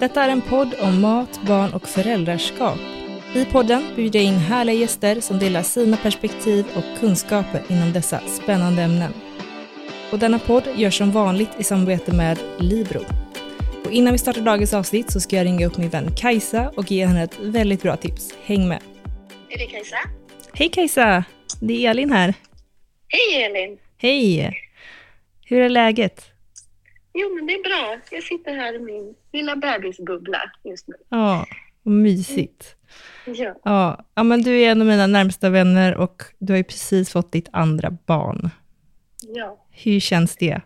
Detta är en podd om mat, barn och föräldraskap. I podden bjuder jag in härliga gäster som delar sina perspektiv och kunskaper inom dessa spännande ämnen. Och denna podd görs som vanligt i samarbete med Libro. Och innan vi startar dagens avsnitt så ska jag ringa upp min vän Kajsa och ge henne ett väldigt bra tips. Häng med! Är det Kajsa? Hej Kajsa! Det är Elin här. Hej Elin! Hej! Hur är läget? Jo men det är bra. Jag sitter här i min lilla bebisbubbla just nu. Ja, vad mysigt. Ja. Ja, ja, men du är en av mina närmsta vänner och du har ju precis fått ditt andra barn. ja. Hur känns det?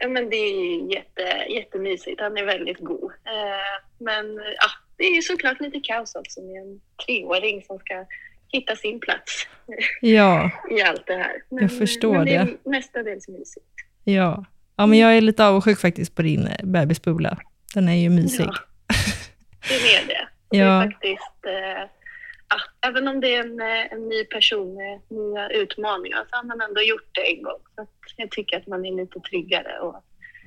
Ja, men det är ju jätte, jättemysigt. Han är väldigt god. Eh, men ja, det är ju såklart lite kaos också med en treåring som ska hitta sin plats Ja, i allt det här. Men, Jag förstår men det. är det. mestadels mysigt. ja. Ja, men jag är lite avundsjuk faktiskt på din eh, bebisbubbla. Den är ju mysig. Ja. Det är det. Det Ja. är faktiskt, eh, ja, även om det är en, eh, en ny person med nya utmaningar så har man ändå gjort det en gång. Så jag tycker att man är lite tryggare och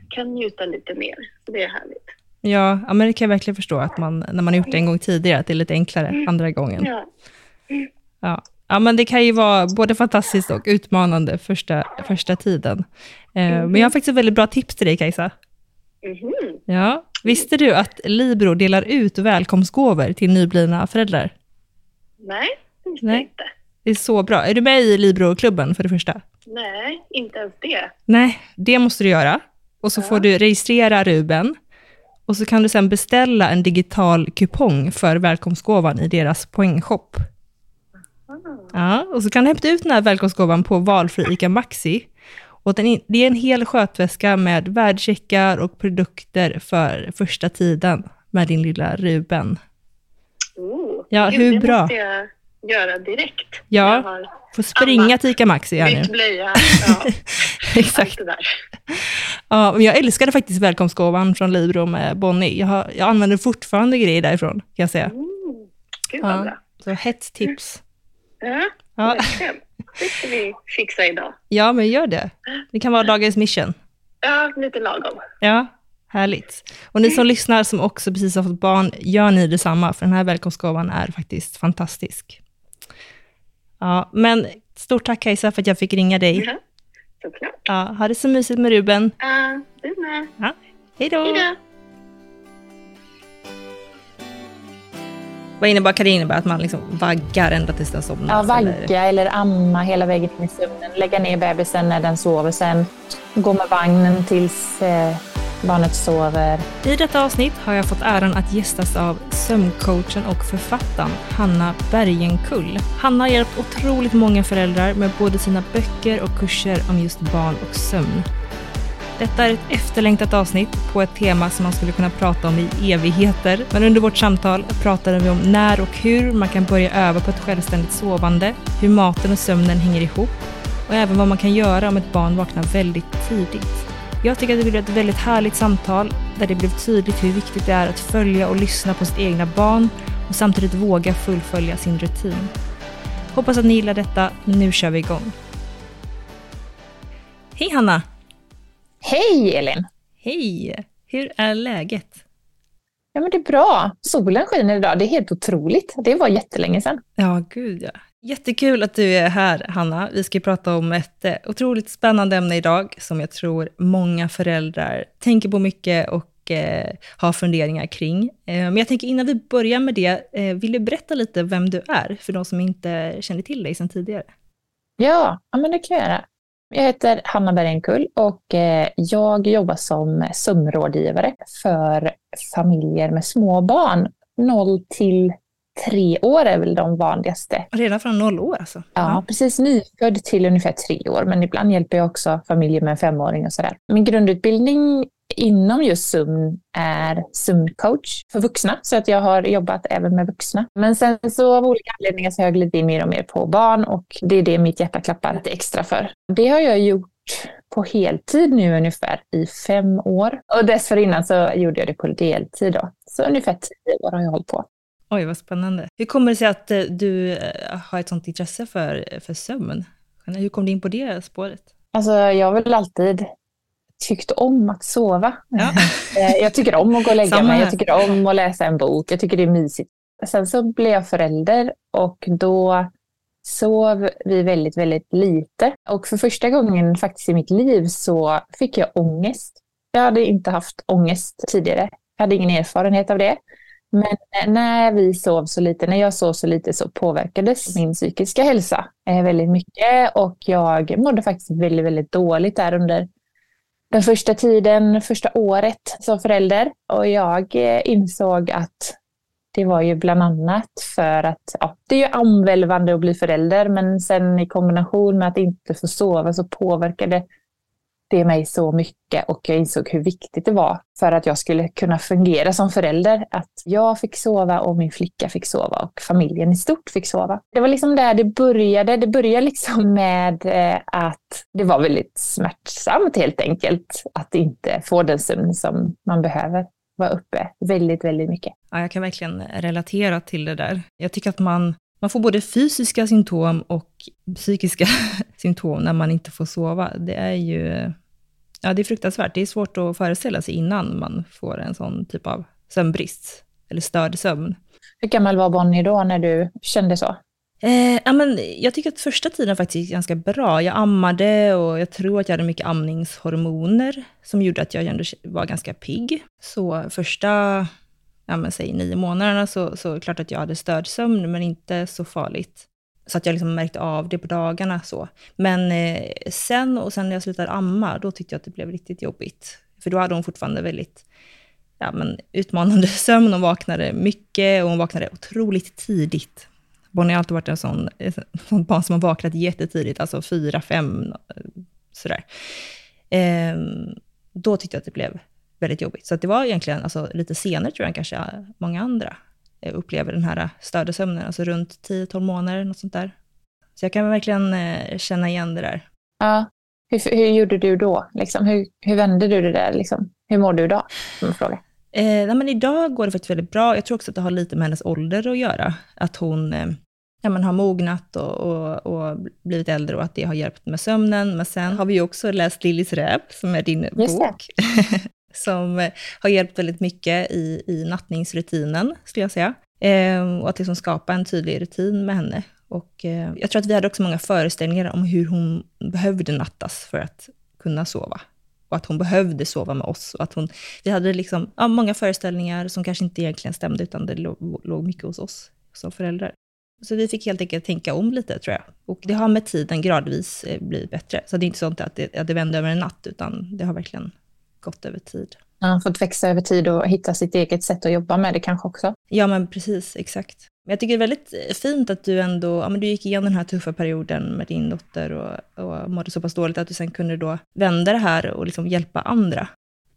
kan njuta lite mer. Så det är härligt. Ja, ja, men det kan jag verkligen förstå, att man, när man har gjort det en gång tidigare, att det är lite enklare andra gången. Ja. Ja. Ja, men det kan ju vara både fantastiskt och utmanande första, första tiden. Eh, Men jag har faktiskt ett väldigt bra tips till dig, Kajsa. Mhm. Ja. Visste du att Libro delar ut välkomstgåvor till nyblivna föräldrar? Nej, det visste Nej. jag inte. Det är så bra. Är du med i Libro-klubben för det första? Nej, inte ens det. Nej, det måste du göra. Och så får du registrera Ruben. Och så kan du sen beställa en digital kupong för välkomstgåvan i deras poängshop. Ja, och så kan du hämta ut den här välkomstgåvan på valfri ICA Maxi. Och den, är- det är en hel skötväska med värdecheckar och produkter för första tiden med din lilla Ruben. Oh, Ja, hur det bra? måste jag göra direkt. Ja. Får springa till ICA Maxi här bytt nu. blöja. Ja, Exakt. det. Ja, men jag älskade faktiskt välkomstgåvan från Libro med Bonnie. Jag, har, jag använder fortfarande grejer därifrån, kan jag säga. Mm, gud vad Ja. bra. Så hett tips. Ja. Det ska vi fixa idag. ja, men gör det. Det kan vara dagens mission. Ja, lite lagom. Ja, härligt. Och ni som lyssnar som också precis har fått barn, gör ni detsamma, för den här välkomstgåvan är faktiskt fantastisk. Ja, men stort tack Kajsa för att jag fick ringa dig. Ja, såklart. Ja, ha det så mysigt med Ruben. Ja, du med. Ja, hej då! Hej då. Vad innebär, kan det innebära att man liksom vaggar ända tills den somnar? Ja, vagga eller amma hela vägen in i sömnen. Lägga ner bebisen när den sover. Sen gå med vagnen tills eh, barnet sover. I detta avsnitt har jag fått äran att gästas av sömncoachen och författaren Hanna Bergenkull. Hanna har hjälpt otroligt många föräldrar med både sina böcker och kurser om just barn och sömn. Detta är ett efterlängtat avsnitt på ett tema som man skulle kunna prata om i evigheter. Men under vårt samtal pratade vi om när och hur man kan börja öva på ett självständigt sovande, hur maten och sömnen hänger ihop och även vad man kan göra om ett barn vaknar väldigt tidigt. Jag tycker att det blev ett väldigt härligt samtal där det blev tydligt hur viktigt det är att följa och lyssna på sitt egna barn och samtidigt våga fullfölja sin rutin. Hoppas att ni gillar detta. Nu kör vi igång. Hej Hanna! Hej Elin! Hej! Hur är läget? Ja men det är bra. Solen skiner idag. Det är helt otroligt. Det var jättelänge sedan. Ja, gud ja. Jättekul att du är här, Hanna. Vi ska prata om ett eh, otroligt spännande ämne idag, som jag tror många föräldrar tänker på mycket och eh, har funderingar kring. Eh, men jag tänker innan vi börjar med det, eh, vill du berätta lite vem du är, för de som inte känner till dig sedan tidigare? Ja, ja men det kan jag göra. Jag heter Hanna Bergenkull och eh, jag jobbar som sömnrådgivare för familjer med små barn. 0 till tre år är väl de vanligaste. Redan från noll år alltså? Ja, precis nyfödd till ungefär tre år, men ibland hjälper jag också familjer med en femåring och sådär. Min grundutbildning inom just sömn är sömncoach för vuxna, så att jag har jobbat även med vuxna. Men sen så av olika anledningar så har jag glidit in mer och mer på barn och det är det mitt hjärta klappar lite extra för. Det har jag gjort på heltid nu ungefär i fem år. Och dessförinnan så gjorde jag det på deltid då. Så ungefär tio år har jag hållit på. Oj, vad spännande. Hur kommer det sig att eh, du eh, har ett sånt intresse för, för sömn? Hur kom du in på det spåret? Alltså, jag har väl alltid tyckt om att sova. Ja. Eh, jag tycker om att gå och lägga mig, jag tycker om att läsa en bok, jag tycker det är mysigt. Sen så blev jag förälder och då sov vi väldigt, väldigt lite. Och för första gången faktiskt i mitt liv så fick jag ångest. Jag hade inte haft ångest tidigare. Jag hade ingen erfarenhet av det. Men när vi sov så lite, när jag sov så lite så påverkades min psykiska hälsa eh, väldigt mycket. Och jag mådde faktiskt väldigt, väldigt dåligt där under den första tiden, första året som förälder. Och jag eh, insåg att det var ju bland annat för att ja, det är ju omvälvande att bli förälder, men sen i kombination med att inte få sova så påverkade det mig så mycket och jag insåg hur viktigt det var för att jag skulle kunna fungera som förälder. Att jag fick sova och min flicka fick sova och familjen i stort fick sova. Det var liksom där det började. Det började liksom med eh, att det var väldigt smärtsamt helt enkelt att inte få den sömn som man behöver vara uppe väldigt, väldigt mycket. Ja, jag kan verkligen relatera till det där. Jag tycker att man man får både fysiska symptom och psykiska symptom när man inte får sova. Det är ju Ja, det är fruktansvärt. Det är svårt att föreställa sig innan man får en sån typ av sömnbrist, eller störd sömn. Hur gammal var Bonnie då när du kände så? Eh, ja, men jag tycker att första tiden faktiskt gick ganska bra. Jag ammade och jag tror att jag hade mycket amningshormoner som gjorde att jag ändå var ganska pigg. Så första, ja men säg nio månaderna så, så klart att jag hade stödsömn, men inte så farligt. Så att jag liksom märkte av det på dagarna. så. Men eh, sen, och sen när jag slutade amma, då tyckte jag att det blev riktigt jobbigt. För då hade hon fortfarande väldigt ja, men, utmanande sömn. Hon vaknade mycket och hon vaknade otroligt tidigt. Bonnie har alltid varit en sån, en sån barn som har vaknat jättetidigt, alltså fyra, fem, sådär. Eh, då tyckte jag att det blev väldigt jobbigt. Så det var egentligen alltså, lite senare, tror jag, än kanske många andra upplever den här störda sömnen, alltså runt 10-12 månader, något sånt där. Så jag kan verkligen eh, känna igen det där. Ja. Hur, hur gjorde du då? Liksom, hur, hur vände du det där? Liksom? Hur mår du idag? fråga. Eh, nej, men idag går det faktiskt väldigt bra. Jag tror också att det har lite med hennes ålder att göra. Att hon eh, ja, men har mognat och, och, och, blivit äldre och att det har hjälpt med sömnen. Men sen har vi ju också läst Lillis räv, som är din Just bok. som eh, har hjälpt väldigt mycket i, i nattningsrutinen, skulle jag säga. Eh, och att liksom skapa en tydlig rutin med henne. Och eh, jag tror att vi hade också många föreställningar om hur hon behövde nattas för att kunna sova. Och att hon behövde sova med oss. Och att hon, vi hade liksom, ja, många föreställningar som kanske inte egentligen stämde, utan det låg, låg mycket hos oss som föräldrar. Så vi fick helt enkelt tänka om lite, tror jag. Och det har med tiden gradvis eh, blivit bättre. Så det är inte sånt att det, att det vände över en natt, utan det har verkligen gått över tid. Ja, fått växa över tid och hitta sitt eget sätt att jobba med det kanske också. Ja, men precis, exakt. Men jag tycker det är väldigt eh, fint att du ändå, ja, men du gick igenom den här tuffa perioden med din dotter och, och mådde så pass dåligt att du sen kunde då vända det här och liksom hjälpa andra.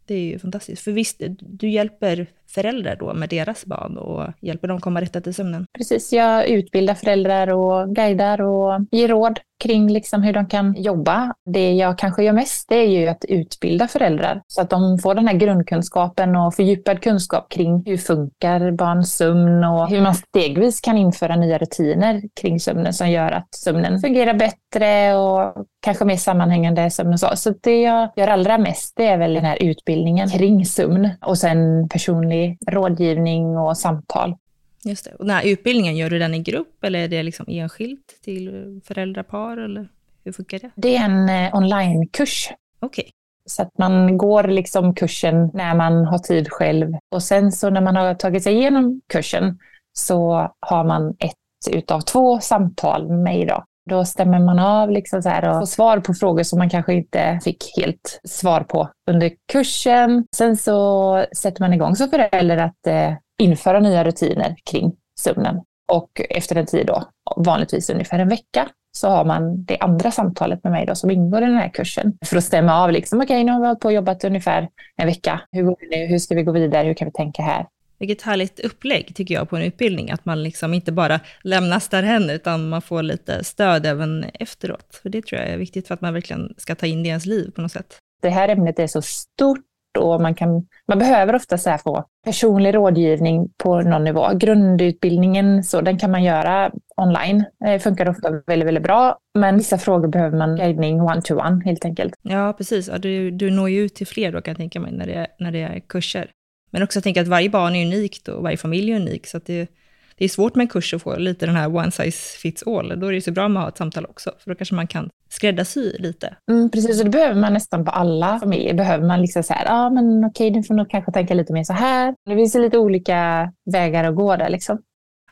Det är ju fantastiskt. För visst, du hjälper föräldrar då med deras barn och hjälper dem komma rätta till sömnen. Precis, jag utbildar föräldrar och guidar och ger råd kring liksom hur de kan jobba. Det jag kanske gör mest det är ju att utbilda föräldrar så att de får den här grundkunskapen och fördjupad kunskap kring hur funkar barns sömn och hur man stegvis kan införa nya rutiner kring sömnen som gör att sömnen fungerar bättre och kanske mer sammanhängande sömn och så. Så det jag gör allra mest det är väl den här utbildningen kring sömn och sen personlig rådgivning och samtal. Just det. Och den här utbildningen, gör du den i grupp eller är det liksom enskilt till föräldrapar eller hur funkar det? Det är en eh, onlinekurs. Okej. Okay. Så att man går liksom kursen när man har tid själv. Och sen så när man har tagit sig igenom kursen så har man ett utav två samtal med mig då. Då stämmer man av liksom så här och får svar på frågor som man kanske inte fick helt svar på under kursen. Sen så sätter man igång som förälder att eh, införa nya rutiner kring sömnen. Och efter en tid då, vanligtvis ungefär en vecka, så har man det andra samtalet med mig då som ingår i den här kursen. För att stämma av, liksom, okej okay, nu har vi hållit på och jobbat ungefär en vecka. Hur går det nu? Hur ska vi gå vidare? Hur kan vi tänka här? Vilket härligt upplägg tycker jag på en utbildning, att man liksom inte bara lämnas därhen, utan man får lite stöd även efteråt. För det tror jag är viktigt för att man verkligen ska ta in det i ens liv på något sätt. Det här ämnet är så stort och man, kan, man behöver ofta så få personlig rådgivning på någon nivå. Grundutbildningen så, den kan man göra online. Det funkar ofta väldigt, väldigt bra. Men vissa frågor behöver man guidning one-to-one -one, helt enkelt. Ja, precis. Ja, du, du når ju ut till fler då kan jag tänka mig när det, är, när det är kurser. Men också tänka att varje barn är unikt och varje familj är unik. Så det, det är svårt med en kurs att få lite den här one size fits all. Då är det så bra med att ha ett samtal också, för då kanske man kan skräddarsy lite. Mm, precis, och det behöver man nästan på alla familjer. Behöver man liksom så här, ja ah, men okej, du får nog kanske tänka lite mer så här. Det finns lite olika vägar att gå där liksom.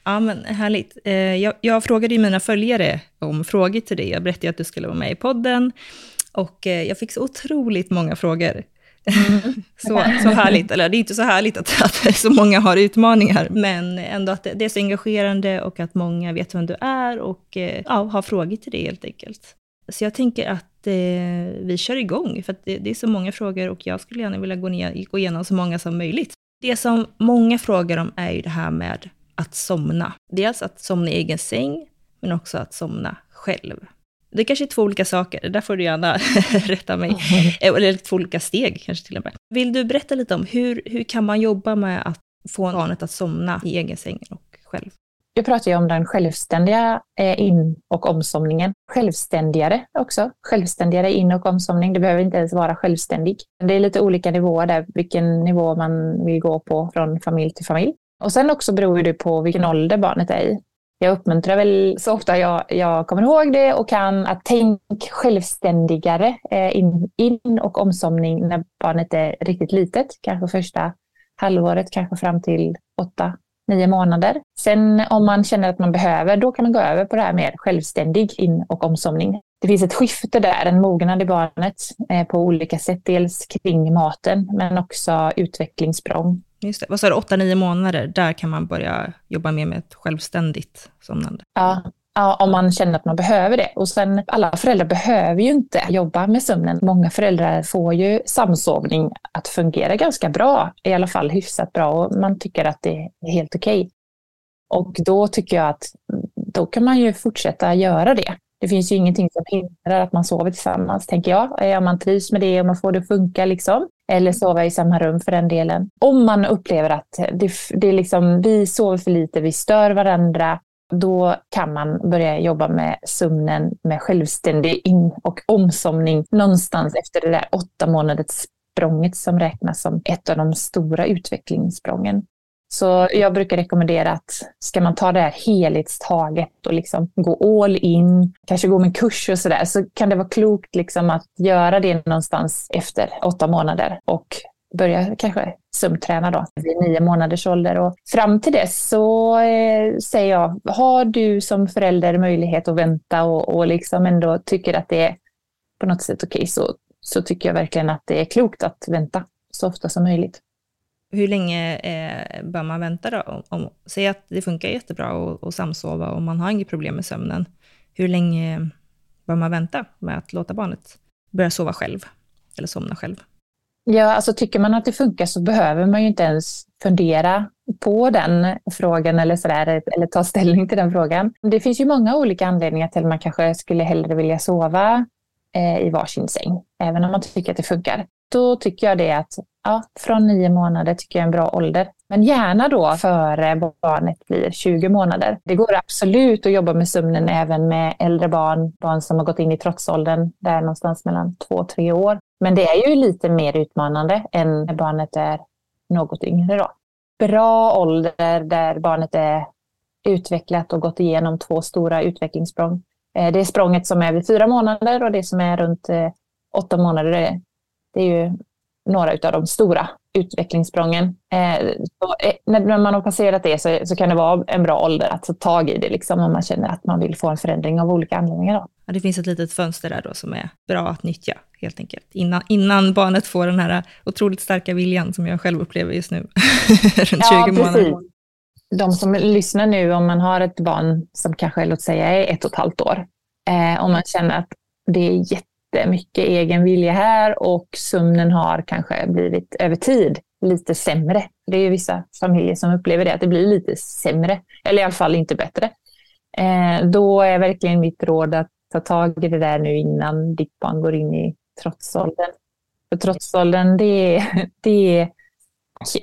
Ja, men härligt. Eh, jag, jag frågade ju mina följare om frågor till dig. Jag berättade att du skulle vara med i podden. Och eh, jag fick så otroligt många frågor. så, så härligt, eller det är inte så härligt att, att så många har utmaningar, men ändå att det, det är så engagerande och att många vet vem du är och eh, ja, har frågor till dig helt enkelt. Så jag tänker att eh, vi kör igång, för att det, det, är så många frågor och jag skulle gärna vilja gå, ner, gå igenom så många som möjligt. Det som många frågar om är ju det här med att somna. Dels att somna i egen säng, men också att somna själv. Det kanske är två olika saker, där får du gärna rätta mig. Eller två olika steg kanske till och med. Vill du berätta lite om hur, hur kan man jobba med att få barnet att somna i egen säng och själv? Jag pratar ju om den självständiga eh, in och omsomningen. Självständigare också. Självständigare in och omsomning. Det behöver inte ens vara självständig. Det är lite olika nivåer där, vilken nivå man vill gå på från familj till familj. Och sen också beror det på vilken ålder barnet är i jag uppmuntrar väl så ofta jag, jag kommer ihåg det och kan att tänk självständigare eh, in, in och omsomning när barnet är riktigt litet, kanske första halvåret, kanske fram till åtta, nio månader. Sen om man känner att man behöver, då kan man gå över på det här med självständig in och omsomning. Det finns ett skifte där, en mognad i barnet eh, på olika sätt. Dels kring maten, men också utvecklingssprång Just det. Vad sa du, 8-9 månader, där kan man börja jobba mer med ett självständigt somnande? Ja, ja, om man känner att man behöver det. Och sen, alla föräldrar behöver ju inte jobba med sömnen. Många föräldrar får ju samsovning att fungera ganska bra, i alla fall hyfsat bra, och man tycker att det är helt okej. Okay. Och då tycker jag att mm, då kan man ju fortsätta göra det. Det finns ju ingenting som hindrar att man sover tillsammans, tänker jag. Eh, om man trivs med det och man får det att funka, liksom. Eller sova i samma rum för den delen. Om man upplever att det, det är liksom, vi sover för lite, vi stör varandra, då kan man börja jobba med sömnen med självständig in och omsomning någonstans efter det där åtta månaders språnget som räknas som ett av de stora utvecklingssprången. Så jag brukar rekommendera att ska man ta det här helhetstaget och liksom gå all in, kanske gå med en kurs och sådär, så kan det vara klokt liksom att göra det någonstans efter åtta månader och börja kanske sömnträna då vid nio månaders ålder. Och fram till dess så eh, säger jag, har du som förälder möjlighet att vänta och, och liksom ändå tycker att det är på något sätt okej, okay, så, så tycker jag verkligen att det är klokt att vänta så ofta som möjligt hur länge eh, bör man vänta då? Om, om, säg att det funkar jättebra att samsova och man har inget problem med sömnen. Hur länge bör man vänta med att låta barnet börja sova själv eller somna själv? Ja, alltså tycker man att det funkar så behöver man ju inte ens fundera på den frågan eller, sådär, eller ta ställning till den frågan. Det finns ju många olika anledningar till att man kanske skulle hellre vilja sova eh, i varsin säng, även om man tycker att det funkar. Då tycker jag det att ja, från nio månader tycker jag är en bra ålder. Men gärna då före barnet blir 20 månader. Det går absolut att jobba med sömnen även med äldre barn, barn som har gått in i trotsåldern, där någonstans mellan två och tre år. Men det är ju lite mer utmanande än när barnet är något yngre. Då. Bra ålder där barnet är utvecklat och gått igenom två stora utvecklingssprång. Eh, det är språnget som är vid fyra månader och det som är runt eh, åtta månader. Det är ju några av de stora utvecklingssprången. Eh, när man har passerat det så, kan det vara en bra ålder att ta tag i det liksom, om man känner att man vill få en förändring av olika anledningar. Då. Ja, det finns ett litet fönster där då som är bra att nyttja helt enkelt. Innan, innan barnet får den här otroligt starka viljan som jag själv upplever just nu. Runt ja, 20 månader. De som lyssnar nu, om man har ett barn som kanske, låt säga, är ett och ett halvt år, eh, om man känner att det är jättemycket egen vilja här och sömnen har kanske blivit över tid lite sämre. Det är vissa familjer som upplever det, att det blir lite sämre, eller i alla fall inte bättre. Eh, då är verkligen mitt råd att ta tag i det där nu innan ditt barn går in i trotsåldern. För trotsåldern, det är, det, är,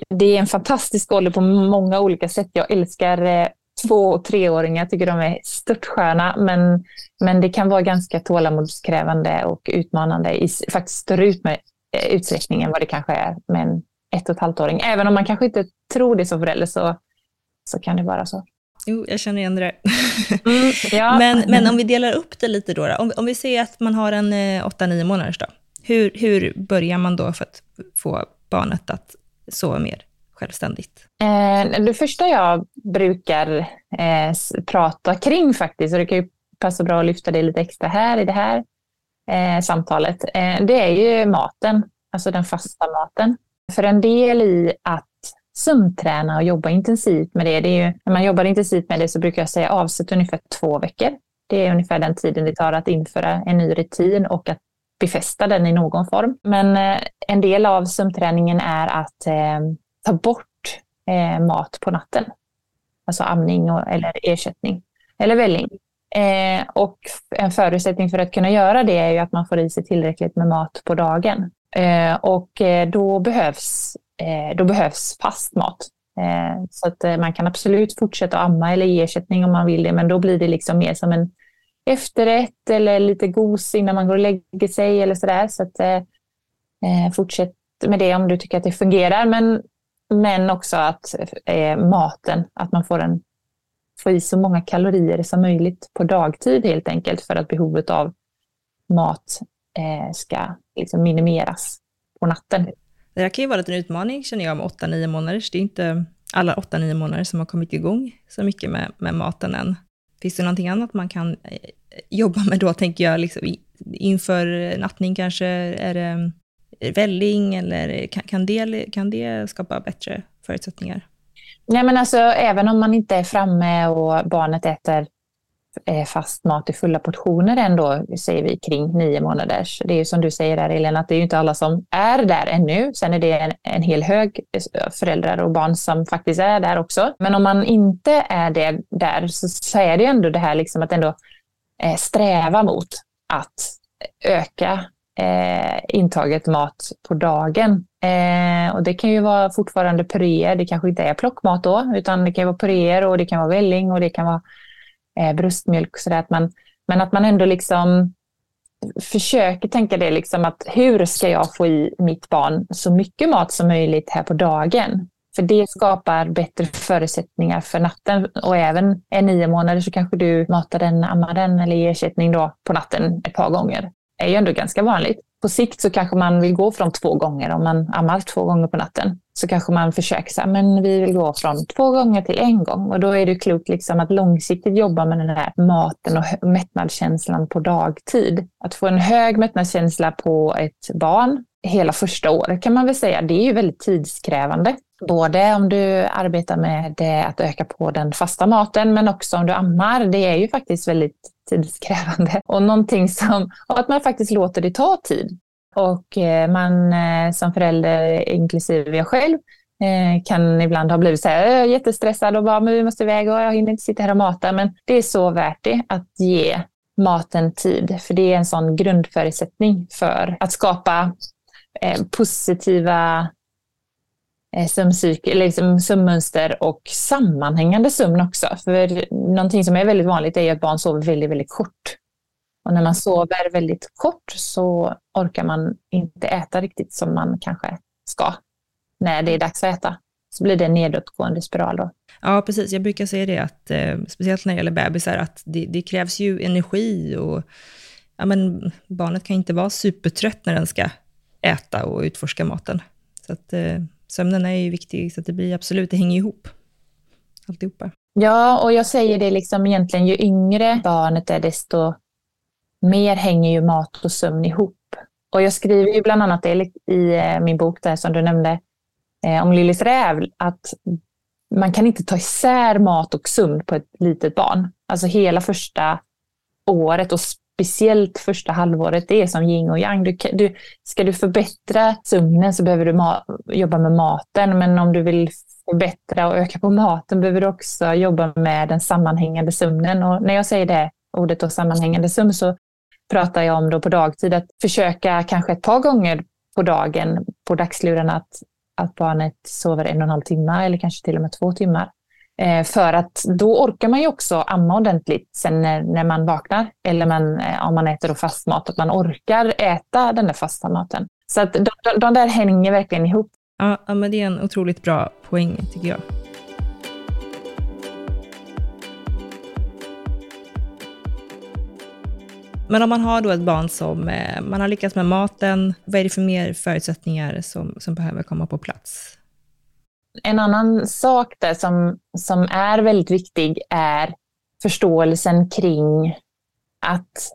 det är en fantastisk ålder på många olika sätt. Jag älskar eh, två och treåringar, tycker de är störtsköna, men, men det kan vara ganska tålamodskrävande och utmanande i faktiskt större ut med, eh, utsträckning än vad det kanske är med en ett och ett halvt-åring. Även om man kanske inte tror det som förälder så, så kan det vara så. Jo, jag känner igen det mm, ja. men, men om vi delar upp det lite då, då om, om vi säger att man har en eh, 8-9 månaders dag, hur, hur börjar man då för att få barnet att sova mer självständigt? Eh, det första jag brukar eh, prata kring faktiskt, och det kan ju passa bra att lyfta det lite extra här i det här eh, samtalet, eh, det är ju maten, alltså den fasta maten. För en del i att sömnträna och jobba intensivt med det. det är ju, när man jobbar intensivt med det så brukar jag säga avsätt ungefär två veckor. Det är ungefär den tiden det tar att införa en ny rutin och att befästa den i någon form. Men eh, en del av sömnträningen är att eh, ta bort eh, mat på natten. Alltså amning och, eller ersättning eller välling. Eh, och en förutsättning för att kunna göra det är ju att man får i sig tillräckligt med mat på dagen. Eh, och eh, då behövs eh, då behövs fast mat. Eh, så att eh, man kan absolut fortsätta amma eller ge ersättning om man vill det, men då blir det liksom mer som en efterrätt eller lite gos innan man går och lägger sig eller sådär. Så att eh, eh fortsätt med det om du tycker att det fungerar, men, men också att eh, maten, att man får, en, får i så många kalorier som möjligt på dagtid helt enkelt för att behovet av mat eh, ska liksom minimeras på natten. Det här kan ju vara en utmaning känner jag med 8-9 månader. Det är inte alla 8-9 månader som har kommit igång så mycket med, med maten än. Finns det någonting annat man kan eh, jobba med då, tänker jag, liksom, inför nattning kanske? Är det välling eller kan, kan, det, kan det skapa bättre förutsättningar? Nej, men alltså, även om man inte är framme och barnet äter eh, fast mat i fulla portioner ändå, säger vi, kring nio månaders. Det är ju som du säger där, Elin, att det är ju inte alla som är där ännu. Sen är det en, en hel hög eh, föräldrar och barn som faktiskt är där också. Men om man inte är det där så, så är det ju ändå det här liksom att ändå eh, sträva mot att öka eh, intaget mat på dagen. Eh, och det kan ju vara fortfarande puréer, det kanske inte är plockmat då, utan det kan vara puréer och det kan vara välling och det kan vara eh, bröstmjölk. Så att man, men att man ändå liksom försöker tänka det liksom att hur ska jag få i mitt barn så mycket mat som möjligt här på dagen? För det skapar bättre förutsättningar för natten. Och även är nio månader så kanske du matar den, ammar den eller ger ersättning då på natten ett par gånger. Det är ju ändå ganska vanligt på sikt så kanske man vill gå från två gånger, om man ammar två gånger på natten, så kanske man försöker så här, men vi vill gå från två gånger till en gång. Och då är det klokt liksom att långsiktigt jobba med den här maten och mättnadskänslan på dagtid. Att få en hög mättnadskänsla på ett barn hela första året kan man väl säga. Det är ju väldigt tidskrävande. Både om du arbetar med att öka på den fasta maten men också om du ammar. Det är ju faktiskt väldigt tidskrävande. Och någonting som, och att man faktiskt låter det ta tid. Och eh, man eh, som förälder, inklusive jag själv, eh, kan ibland ha blivit så här, jättestressad och bara, men vi måste iväg och jag hinner inte sitta här och mata. Men det är så värt det att ge maten tid, för det är en sån grundförutsättning för att skapa positiva sömncykel, liksom sömnmönster och sammanhängande sömn också. För någonting som är väldigt vanligt är att barn sover väldigt, väldigt kort. Och när man sover väldigt kort så orkar man inte äta riktigt som man kanske ska när det är dags att äta. Så blir det en nedåtgående spiral då. Ja, precis. Jag brukar säga det, att, eh, speciellt när det gäller bebisar, att det, det, krävs ju energi och ja, men barnet kan inte vara supertrött när den ska äta och utforska maten. Så att, eh, sömnen är ju viktig, så att det blir absolut, det hänger ihop. Alltihopa. Ja, och jag säger det liksom egentligen, ju yngre barnet är, desto mer hänger ju mat och sömn ihop. Och jag skriver ju bland annat det i eh, min bok där som du nämnde eh, om Lillis räv, att man kan inte ta isär mat och sömn på ett litet barn. Alltså hela första året och speciellt första halvåret, det är som yin och yang. Du, du, ska du förbättra sömnen så behöver du jobba med maten, men om du vill förbättra och öka på maten behöver du också jobba med den sammanhängande sömnen. Och när jag säger det ordet och sammanhängande sömn så pratar jag om då på dagtid, att försöka kanske ett par gånger på dagen på dagslurarna att, att barnet sover en och en halv timme eller kanske till och med två timmar. Eh, för att då orkar man ju också amma ordentligt sen när, när man vaknar. Eller man, eh, om man äter då fast mat, att man orkar äta den där fasta maten. Så att de, de, de där hänger verkligen ihop. Ja, men det är en otroligt bra poäng tycker jag. Men om man har då ett barn som eh, man har lyckats med maten, vad är det för mer förutsättningar som, som behöver komma på plats? En annan sak där som, som är väldigt viktig är förståelsen kring att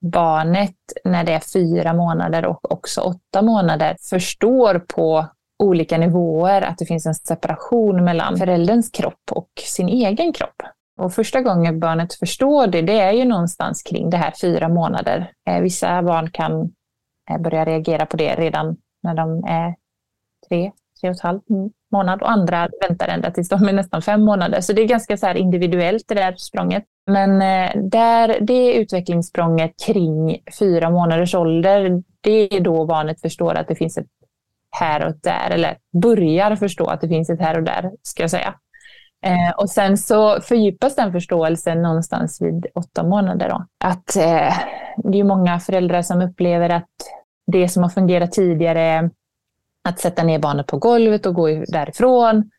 barnet när det är fyra månader och också åtta månader förstår på olika nivåer att det finns en separation mellan förälderns kropp och sin egen kropp. Och första gången barnet förstår det, det är ju någonstans kring det här fyra månader. Eh, vissa barn kan eh, börja reagera på det redan när de är tre, tre och ett halvt mm månad och andra väntar ända tills de är nästan fem månader. Så det är ganska så individuellt det där språnget. Men eh, där, det utvecklingssprånget kring fyra månaders ålder, det är då barnet förstår att det finns ett här och där, eller börjar förstå att det finns ett här och där, ska jag säga. Eh, och sen så fördjupas den förståelsen någonstans vid åtta månader. Då. Att eh, det är många föräldrar som upplever att det som har fungerat tidigare, att sätta ner barnet på golvet och gå därifrån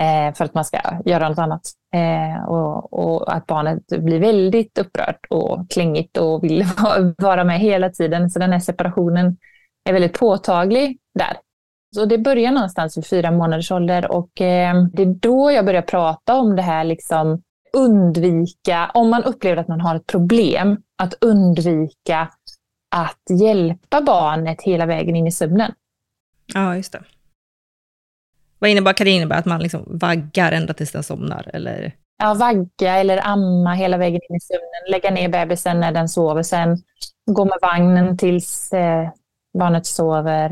eh, för att man ska göra något annat. Eh, och, och, att barnet blir väldigt upprört och klängigt och vill vara med hela tiden. Så den här separationen är väldigt påtaglig där. Så det börjar någonstans vid fyra månaders ålder och eh, det är då jag börjar prata om det här, liksom undvika, om man upplever att man har ett problem, att undvika att hjälpa barnet hela vägen in i sömnen. Ja, just det. Vad innebär, kan det innebära? Att man liksom vaggar ända tills den somnar? Eller? Ja, vagga eller amma hela vägen in i sömnen. Lägga ner bebisen när den sover. Sen gå med vagnen tills eh, barnet sover.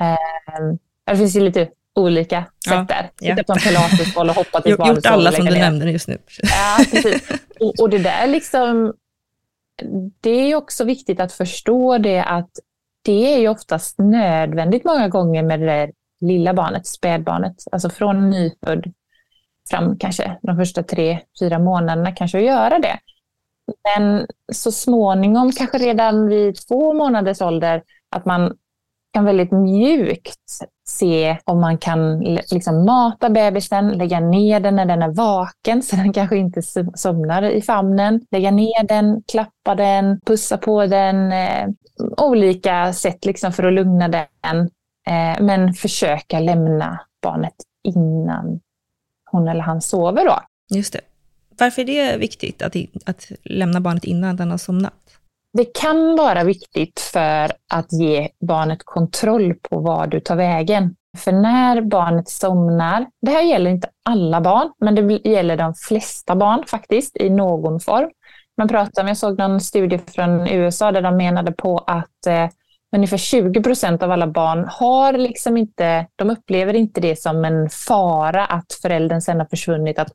Eh, det finns ju lite olika sätt ja, där. Sitta ja. på en pilatesboll och hoppa till barnet Gjort alla som du nämnde just nu. Ja, precis. Och, och, det där liksom, det är också viktigt att förstå det att det är ju oftast nödvändigt många gånger med det där lilla barnet, spädbarnet, alltså från nyfödd fram kanske de första tre, fyra månaderna kanske att göra det. Men så småningom, kanske redan vid två månaders ålder, att man kan väldigt mjukt se om man kan liksom mata bebisen, lägga ner den när den är vaken så den kanske inte somnar i famnen. Lägga ner den, klappa den, pussa på den. Eh, olika sätt liksom för att lugna den. Eh, men försöka lämna barnet innan hon eller han sover då. Just det. Varför är det viktigt att, att lämna barnet innan den har somnat? Det kan vara viktigt för att ge barnet kontroll på var du tar vägen. För när barnet somnar, det här gäller inte alla barn, men det gäller de flesta barn faktiskt i någon form. Man pratar om, jag såg någon studie från USA där de menade på att eh, ungefär 20 procent av alla barn har liksom inte, de upplever inte det som en fara att föräldern sen har försvunnit. Att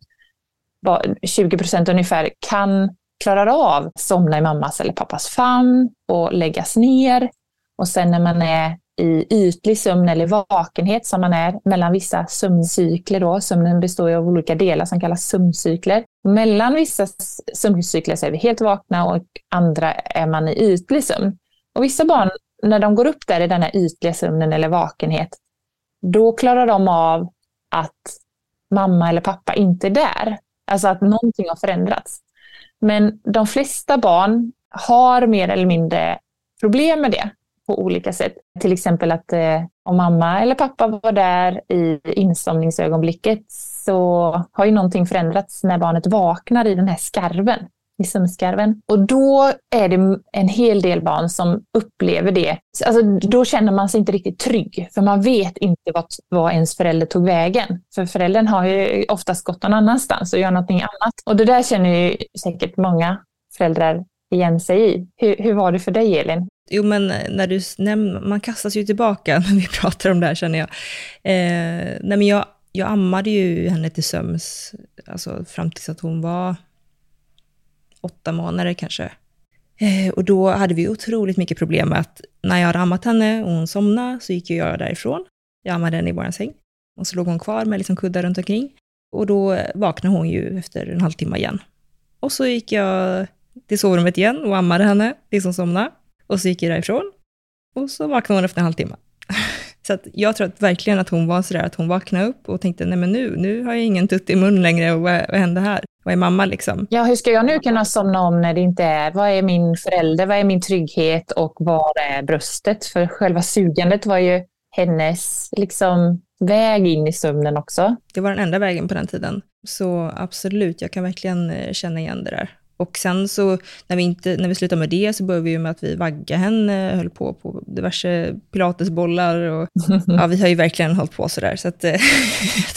20 procent ungefär kan klarar av somna i mammas eller pappas famn och läggas ner. Och sen när man är i ytlig sömn eller vakenhet som man är mellan vissa sömncykler. Då. Sömnen består ju av olika delar som kallas sömncykler. Mellan vissa sömncykler så är vi helt vakna och andra är man i ytlig sömn. Och vissa barn, när de går upp där i den här ytliga sömnen eller vakenhet, då klarar de av att mamma eller pappa inte är där. Alltså att någonting har förändrats. Men de flesta barn har mer eller mindre problem med det på olika sätt. Till exempel att eh, om mamma eller pappa var där i insomningsögonblicket så har ju någonting förändrats när barnet vaknar i den här skarven, i sömnskarven. Och då är det en hel del barn som upplever det. Alltså, då känner man sig inte riktigt trygg, för man vet inte vart, vad ens förälder tog vägen. För föräldern har ju oftast gått någon annanstans och gör någonting annat. Och det där känner ju säkert många föräldrar igen sig i. Hur, hur var det för dig, Elin? Jo, men när du nämner, man kastas ju tillbaka när vi pratar om det här känner jag. Eh, nej, men jag, jag ammade ju henne till söms, alltså fram tills att hon var åtta månader kanske. Eh, och då hade vi otroligt mycket problem med att när jag hade ammat henne och hon somnade så gick jag därifrån. Jag ammade henne i vår säng. Och så låg hon kvar med liksom kuddar runt omkring. Och då vaknade hon ju efter en halvtimme igen. Och så gick jag till sovrummet igen och ammade henne tills hon somnade. Och så gick jag därifrån. Och så vaknade hon efter en halvtimme. Så att jag tror att verkligen att hon var sådär att hon vaknade upp och tänkte, nej men nu, nu har jag ingen tutt i mun längre och vad, vad händer här? Vad är mamma liksom? Ja, hur ska jag nu kunna somna om när det inte är, vad är min förälder, vad är min trygghet och vad är bröstet? För själva sugandet var ju hennes liksom väg in i sömnen också. Det var den enda vägen på den tiden. Så absolut, jag kan verkligen eh, känna igen det där. Och sen så när vi, inte, när vi slutade med det så började vi med att vi vaggade henne, höll på på diverse pilatesbollar och ja, vi har ju verkligen hållit på sådär. Så att, eh,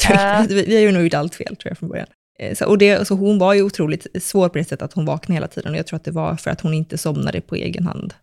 jag vi, vi har ju nog gjort allt fel tror jag från början. Eh, så, och det, så hon var ju otroligt svår på det sättet att hon vaknade hela tiden och jag tror att det var för att hon inte somnade på egen hand.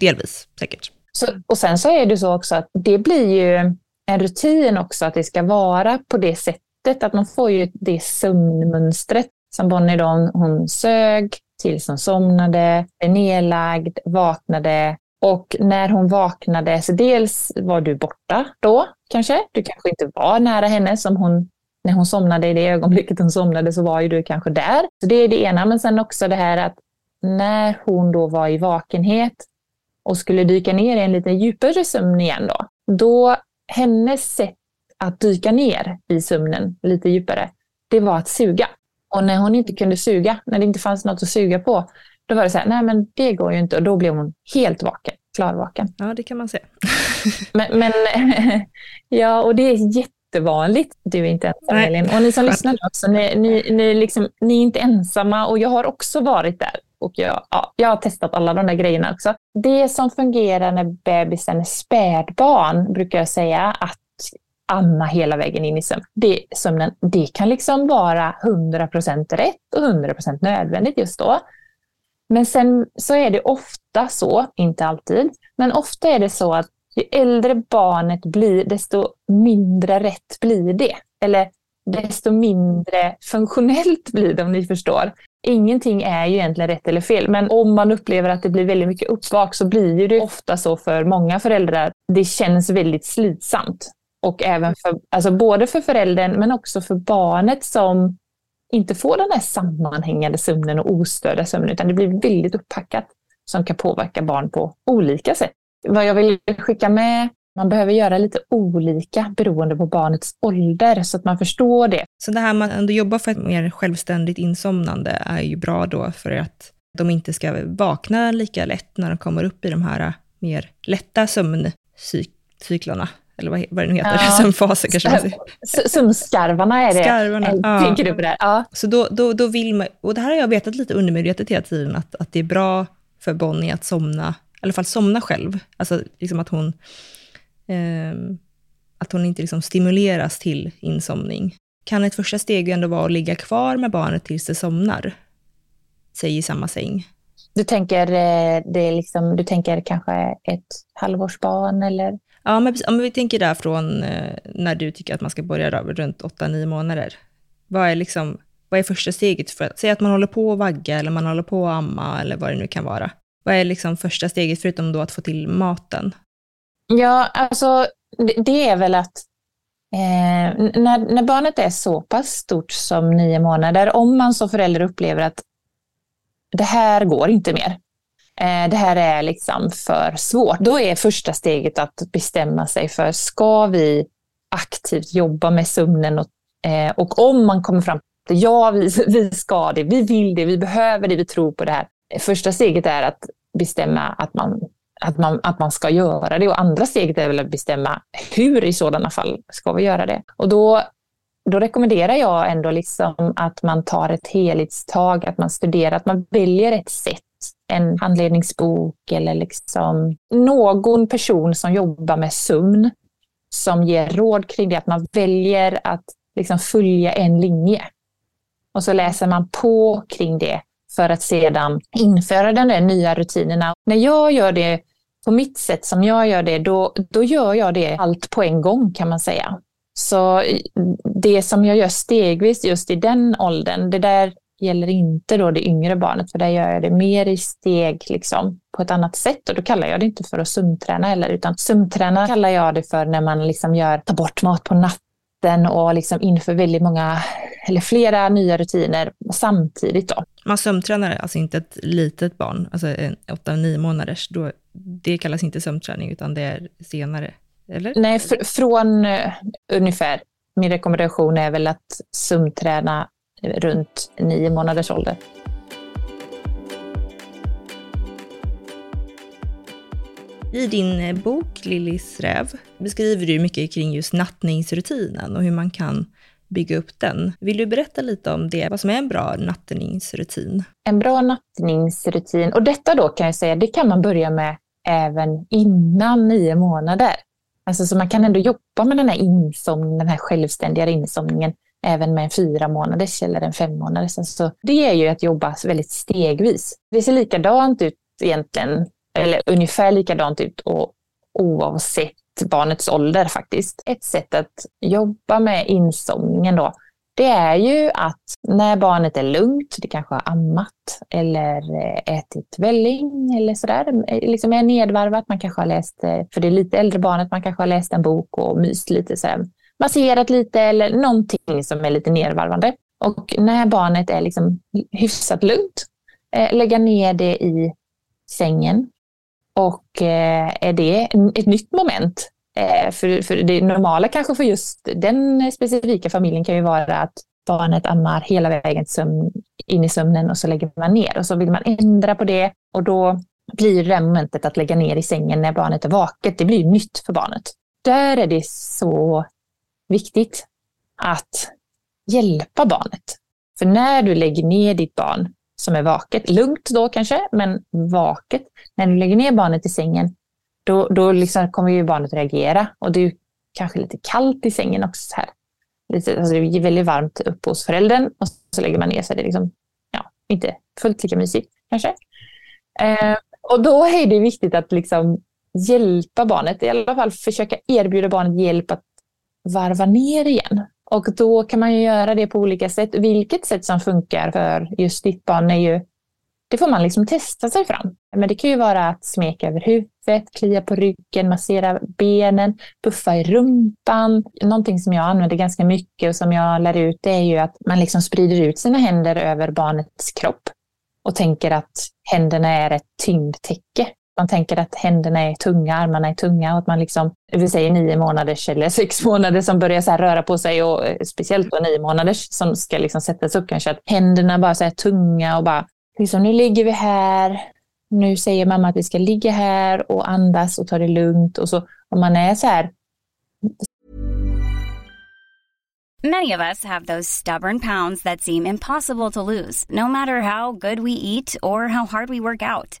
Delvis, säkert. Så, och sen så är det så också att det blir ju en rutin också att det ska vara på det sättet, att man får ju det sömnmönstret som Bonnie då, hon sög tills hon somnade, är nedlagd, vaknade och när hon vaknade, så dels var du borta då kanske, du kanske inte var nära henne som hon, när hon somnade i det ögonblicket hon somnade så var ju du kanske där. Så det är det ena, men sen också det här att när hon då var i vakenhet och skulle dyka ner i en lite djupare sömn igen då, då hennes sätt att dyka ner i sömnen lite djupare, det var att suga. Och när hon inte kunde suga, när det inte fanns något att suga på, då var det så här, nej men det går ju inte. Och då blev hon helt vaken, klarvaken. Ja, det kan man se. men, men ja, och det är jättevanligt. Du är inte ensam, nej. Elin. Och ni som lyssnar också, ni, ni, ni, liksom, ni är inte ensamma. Och jag har också varit där. Och jag, ja, jag har testat alla de där grejerna också. Det som fungerar när bebisen är spädbarn, brukar jag säga, att amma hela vägen in i sömn. Det, sömnen, det kan liksom vara 100% rätt och 100% nödvändigt just då. Men sen så är det ofta så, inte alltid, men ofta är det så att ju äldre barnet blir, desto mindre rätt blir det. Eller desto mindre funktionellt blir det om ni förstår. Ingenting är ju egentligen rätt eller fel, men om man upplever att det blir väldigt mycket uppvak så blir det ofta så för många föräldrar. Det känns väldigt slitsamt. Och även för, alltså både för föräldern men också för barnet som inte får den här sammanhängande sömnen och ostörda sömnen utan det blir väldigt upppackat som kan påverka barn på olika sätt. Vad jag vill skicka med, man behöver göra lite olika beroende på barnets ålder så att man förstår det. Så det här med att jobba för ett mer självständigt insomnande är ju bra då för att de inte ska vakna lika lätt när de kommer upp i de här mer lätta sömncyklarna eller vad, vad det nu heter, ja. sömnfaser kanske man säger. Sömnskarvarna är det. Skarvarna, ja. Tänker du på det? Ja. Så då, då, då vill man, och det här har jag vetat lite undermedvetet hela tiden, att, att det är bra för Bonnie att somna, i alla fall somna själv. Alltså liksom att hon, eh, att hon inte liksom stimuleras till insomning. Kan ett första steg ändå vara att ligga kvar med barnet tills det somnar? Säg i samma säng. Du tänker, eh, det liksom, du tänker kanske ett halvårsbarn eller? Ja, men om vi tänker där från eh, när du tycker att man ska börja då, runt 8-9 månader. Vad är, liksom, vad är första steget? för Säg att man håller på att vagga eller man håller på att amma eller vad det nu kan vara. Vad är liksom första steget förutom då att få till maten? Ja, alltså det är väl att eh, när, när barnet är så pass stort som nio månader, om man som förälder upplever att det här går inte mer, eh, det här är liksom för svårt, då är första steget att bestämma sig för, ska vi aktivt jobba med sömnen och, eh, och om man kommer fram till ja, vi, vi ska det, vi vill det, vi behöver det, vi tror på det här. Första steget är att bestämma att man att man, att man ska göra det. Och andra steget är väl att bestämma hur i sådana fall ska vi göra det. Och då, då rekommenderar jag ändå liksom att man tar ett helhetstag, att man studerar, att man väljer ett sätt en handledningsbok eller liksom någon person som jobbar med sömn som ger råd kring det, att man väljer att liksom följa en linje. Och så läser man på kring det för att sedan införa de där nya rutinerna. När jag gör det på mitt sätt som jag gör det, då, då gör jag det allt på en gång kan man säga. Så det som jag gör stegvis just i den åldern, det där gäller inte då det yngre barnet, för där gör jag det mer i steg liksom, på ett annat sätt. Och då kallar jag det inte för att sömnträna heller, utan sömnträna kallar jag det för när man liksom gör, tar bort mat på natten och liksom inför väldigt många, eller flera nya rutiner samtidigt. Då. Man sömntränar alltså inte ett litet barn, alltså en 8-9 månaders, då, det kallas inte sömnträning, utan det är senare, eller? Nej, fr från uh, ungefär. Min rekommendation är väl att sömnträna runt nio månaders ålder. I din eh, bok Lillis räv beskriver du mycket kring just nattningsrutinen och hur man kan bygga upp den. Vill du berätta lite om det, vad som är en bra nattningsrutin? En bra nattningsrutin, och detta då kan jag säga, det kan man börja med även innan nio månader. Alltså så man kan ändå jobba med den här insomningen, den här självständiga insomningen även med en fyra månaders eller en fem månaders. Alltså, det är ju att jobba väldigt stegvis. Det ser likadant ut egentligen, eller ungefär likadant ut och oavsett barnets ålder faktiskt. Ett sätt att jobba med insomningen då, det är ju att när barnet är lugnt, det kanske har ammat eller eh, ätit välling eller sådär, eh, liksom är nedvarvat, man kanske har läst, eh, för det är lite äldre barnet, man kanske har läst en bok och myst lite sådär masserat lite eller någonting som är lite nedvarvande. Och när barnet är liksom hyfsat lugnt, lägga ner det i sängen. Och eh, är det ett nytt moment, eh, för, för det normala kanske för just den specifika familjen kan ju vara att barnet ammar hela vägen sömn, in i sömnen och så lägger man ner. Och så vill man ändra på det och då blir det momentet att lägga ner i sängen när barnet är vaket, det blir nytt för barnet. Där är det så viktigt att hjälpa barnet. För när du lägger ner ditt barn som är vaket, lugnt då kanske, men vaket, när du lägger ner barnet i sängen, då, då liksom kommer ju barnet reagera. Och det är kanske lite kallt i sängen också. här. Lite, alltså det är väldigt varmt uppe hos föräldern och så lägger man ner sig. Det är liksom, ja, inte fullt lika mysigt kanske. Eh, och då är det viktigt att liksom hjälpa barnet, i alla fall försöka erbjuda barnet hjälp att varva ner igen. Och då kan man ju göra det på olika sätt. Vilket sätt som funkar för just ditt barn är ju, det får man liksom testa sig fram. Men det kan ju vara att smeka över huvudet, klia på ryggen, massera benen, puffa i rumpan. Någonting som jag använder ganska mycket och som jag lär ut det är ju att man liksom sprider ut sina händer över barnets kropp och tänker att händerna är ett tyngdtäcke man tänker att händerna är tunga, armarna är tunga och att man liksom, vi säger nio månaders eller sex månader som börjar så röra på sig och eh, speciellt då nio månaders som ska liksom sättas upp kanske, att händerna bara så här tunga och bara, liksom nu ligger vi här, nu säger mamma att vi ska ligga här och andas och ta det lugnt och så om man är så här. Many of us have those stubborn pounds that seem impossible to lose, no matter how good we eat or how hard we work out.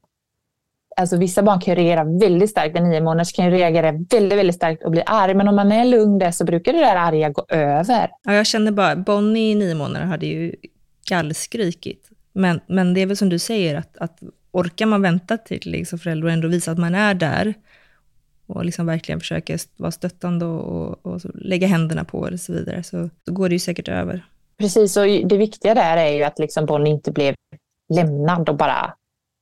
Alltså vissa barn kan reagera väldigt starkt. En nio månaders kan reagera väldigt, väldigt starkt och bli arg. Men om man är lugn där så brukar det där arga gå över. Ja, jag känner bara, Bonnie i nio månader hade ju gallskrikit. Men, men det är väl som du säger, att, att orkar man vänta till liksom förälder och ändå visa att man är där och liksom verkligen försöka vara stöttande och, och, och lägga händerna på och så vidare, så, så går det ju säkert över. Precis, och det viktiga där är ju att liksom Bonnie inte blev lämnad och bara,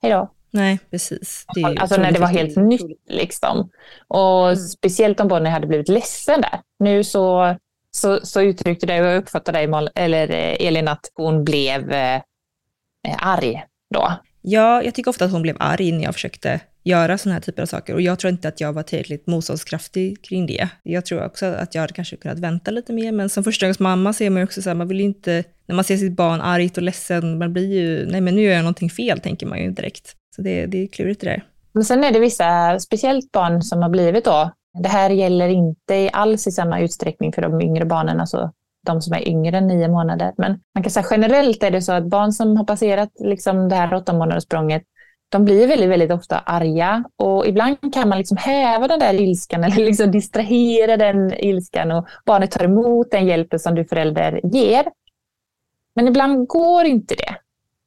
hej då. Nej, precis. alltså när det var helt nytt liksom. Och mm. speciellt om Bonnie hade blivit ledsen där. Nu så, så, så uttryckte det, och jag uppfattade dig, eller eh, Elin, att hon blev eh, arg då. Ja, jag tycker ofta att hon blev arg när jag försökte göra sådana här typer av saker. Och jag tror inte att jag var tillräckligt motståndskraftig kring det. Jag tror också att jag hade kanske kunnat vänta lite mer, men som förstagångsmamma ser man ju också så här, man vill ju inte, när man ser sitt barn argt och ledsen, man blir ju, nej men nu gör jag någonting fel, tänker man ju direkt. Så det, det är klurigt det där. Men sen är det vissa, speciellt barn som har blivit då, det här gäller inte alls i samma utsträckning för de yngre barnen, alltså de som är yngre än nio månader. Men man kan säga generellt är det så att barn som har passerat liksom det här åtta månaders språnget, de blir väldigt, väldigt ofta arga och ibland kan man liksom häva den där ilskan eller liksom distrahera den ilskan och barnet tar emot den hjälpen som du förälder ger. Men ibland går inte det.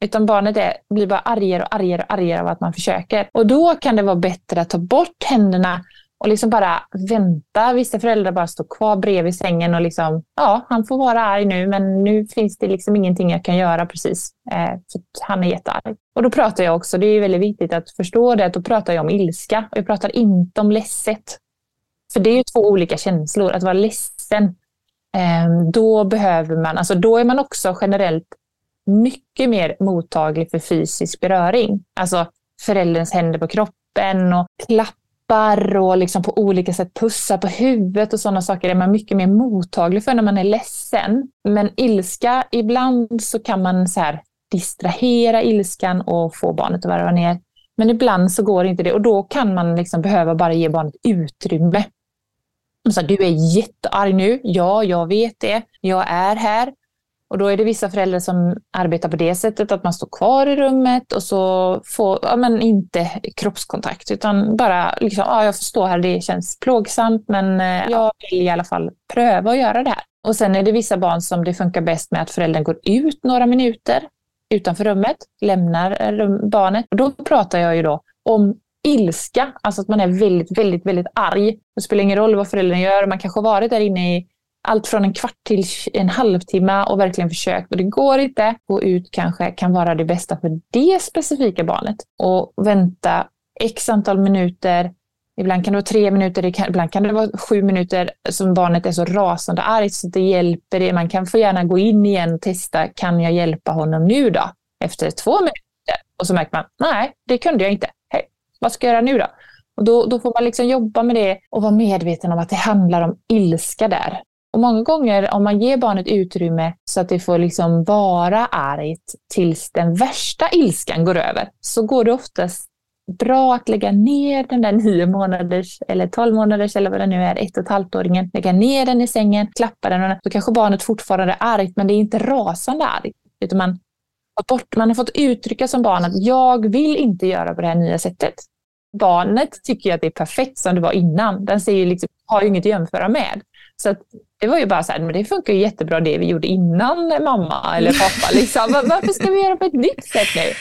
Utan barnet är, blir bara argare och argare och argare av att man försöker. Och då kan det vara bättre att ta bort händerna och liksom bara vänta. Vissa föräldrar bara står kvar bredvid sängen och liksom, ja, han får vara arg nu, men nu finns det liksom ingenting jag kan göra precis. Eh, för han är jättearg. Och då pratar jag också, det är väldigt viktigt att förstå det, att då pratar jag om ilska och jag pratar inte om ledset. För det är ju två olika känslor. Att vara ledsen, eh, då behöver man, alltså då är man också generellt mycket mer mottaglig för fysisk beröring. Alltså förälderns händer på kroppen och klappar och liksom på olika sätt pussar på huvudet och sådana saker är man mycket mer mottaglig för när man är ledsen. Men ilska, ibland så kan man så här distrahera ilskan och få barnet att varva ner. Men ibland så går inte det och då kan man liksom behöva bara ge barnet utrymme. Så du är jättearg nu. Ja, jag vet det. Jag är här. Och då är det vissa föräldrar som arbetar på det sättet, att man står kvar i rummet och så får, ja men inte kroppskontakt, utan bara liksom, ja jag får stå här, det känns plågsamt, men eh, jag vill i alla fall pröva att göra det här. Och sen är det vissa barn som det funkar bäst med att föräldern går ut några minuter utanför rummet, lämnar eh, barnet. Och då pratar jag ju då om ilska, alltså att man är väldigt, väldigt, väldigt arg. Det spelar ingen roll vad föräldern gör, man kanske har varit där inne i allt från en kvart till en halvtimme och verkligen försökt och det går inte. Gå ut kanske kan vara det bästa för det specifika barnet och vänta x antal minuter. Ibland kan det vara tre minuter, ibland kan det vara sju minuter som barnet är så rasande argt så det hjälper det. Man kan få gärna gå in igen och testa, kan jag hjälpa honom nu då? Efter två minuter. Och så märker man, nej, det kunde jag inte. Hej, vad ska jag göra nu då? Och då, då får man liksom jobba med det och vara medveten om att det handlar om ilska där. Och många gånger om man ger barnet utrymme så att det får liksom vara argt tills den värsta ilskan går över, så går det oftast bra att lägga ner den där nio månaders eller tolv månaders eller vad det nu är, ett och ett halvt-åringen, lägga ner den i sängen, klappa den och då kanske barnet fortfarande är argt, men det är inte rasande argt, utan man har, bort, man har fått uttrycka som barn att jag vill inte göra på det här nya sättet. Barnet tycker att det är perfekt som det var innan. Den ser ju liksom, har ju inget att jämföra med. Så det var ju bara så här, men det funkar ju jättebra det vi gjorde innan mamma eller pappa. Liksom. Varför ska vi göra på ett nytt sätt nu?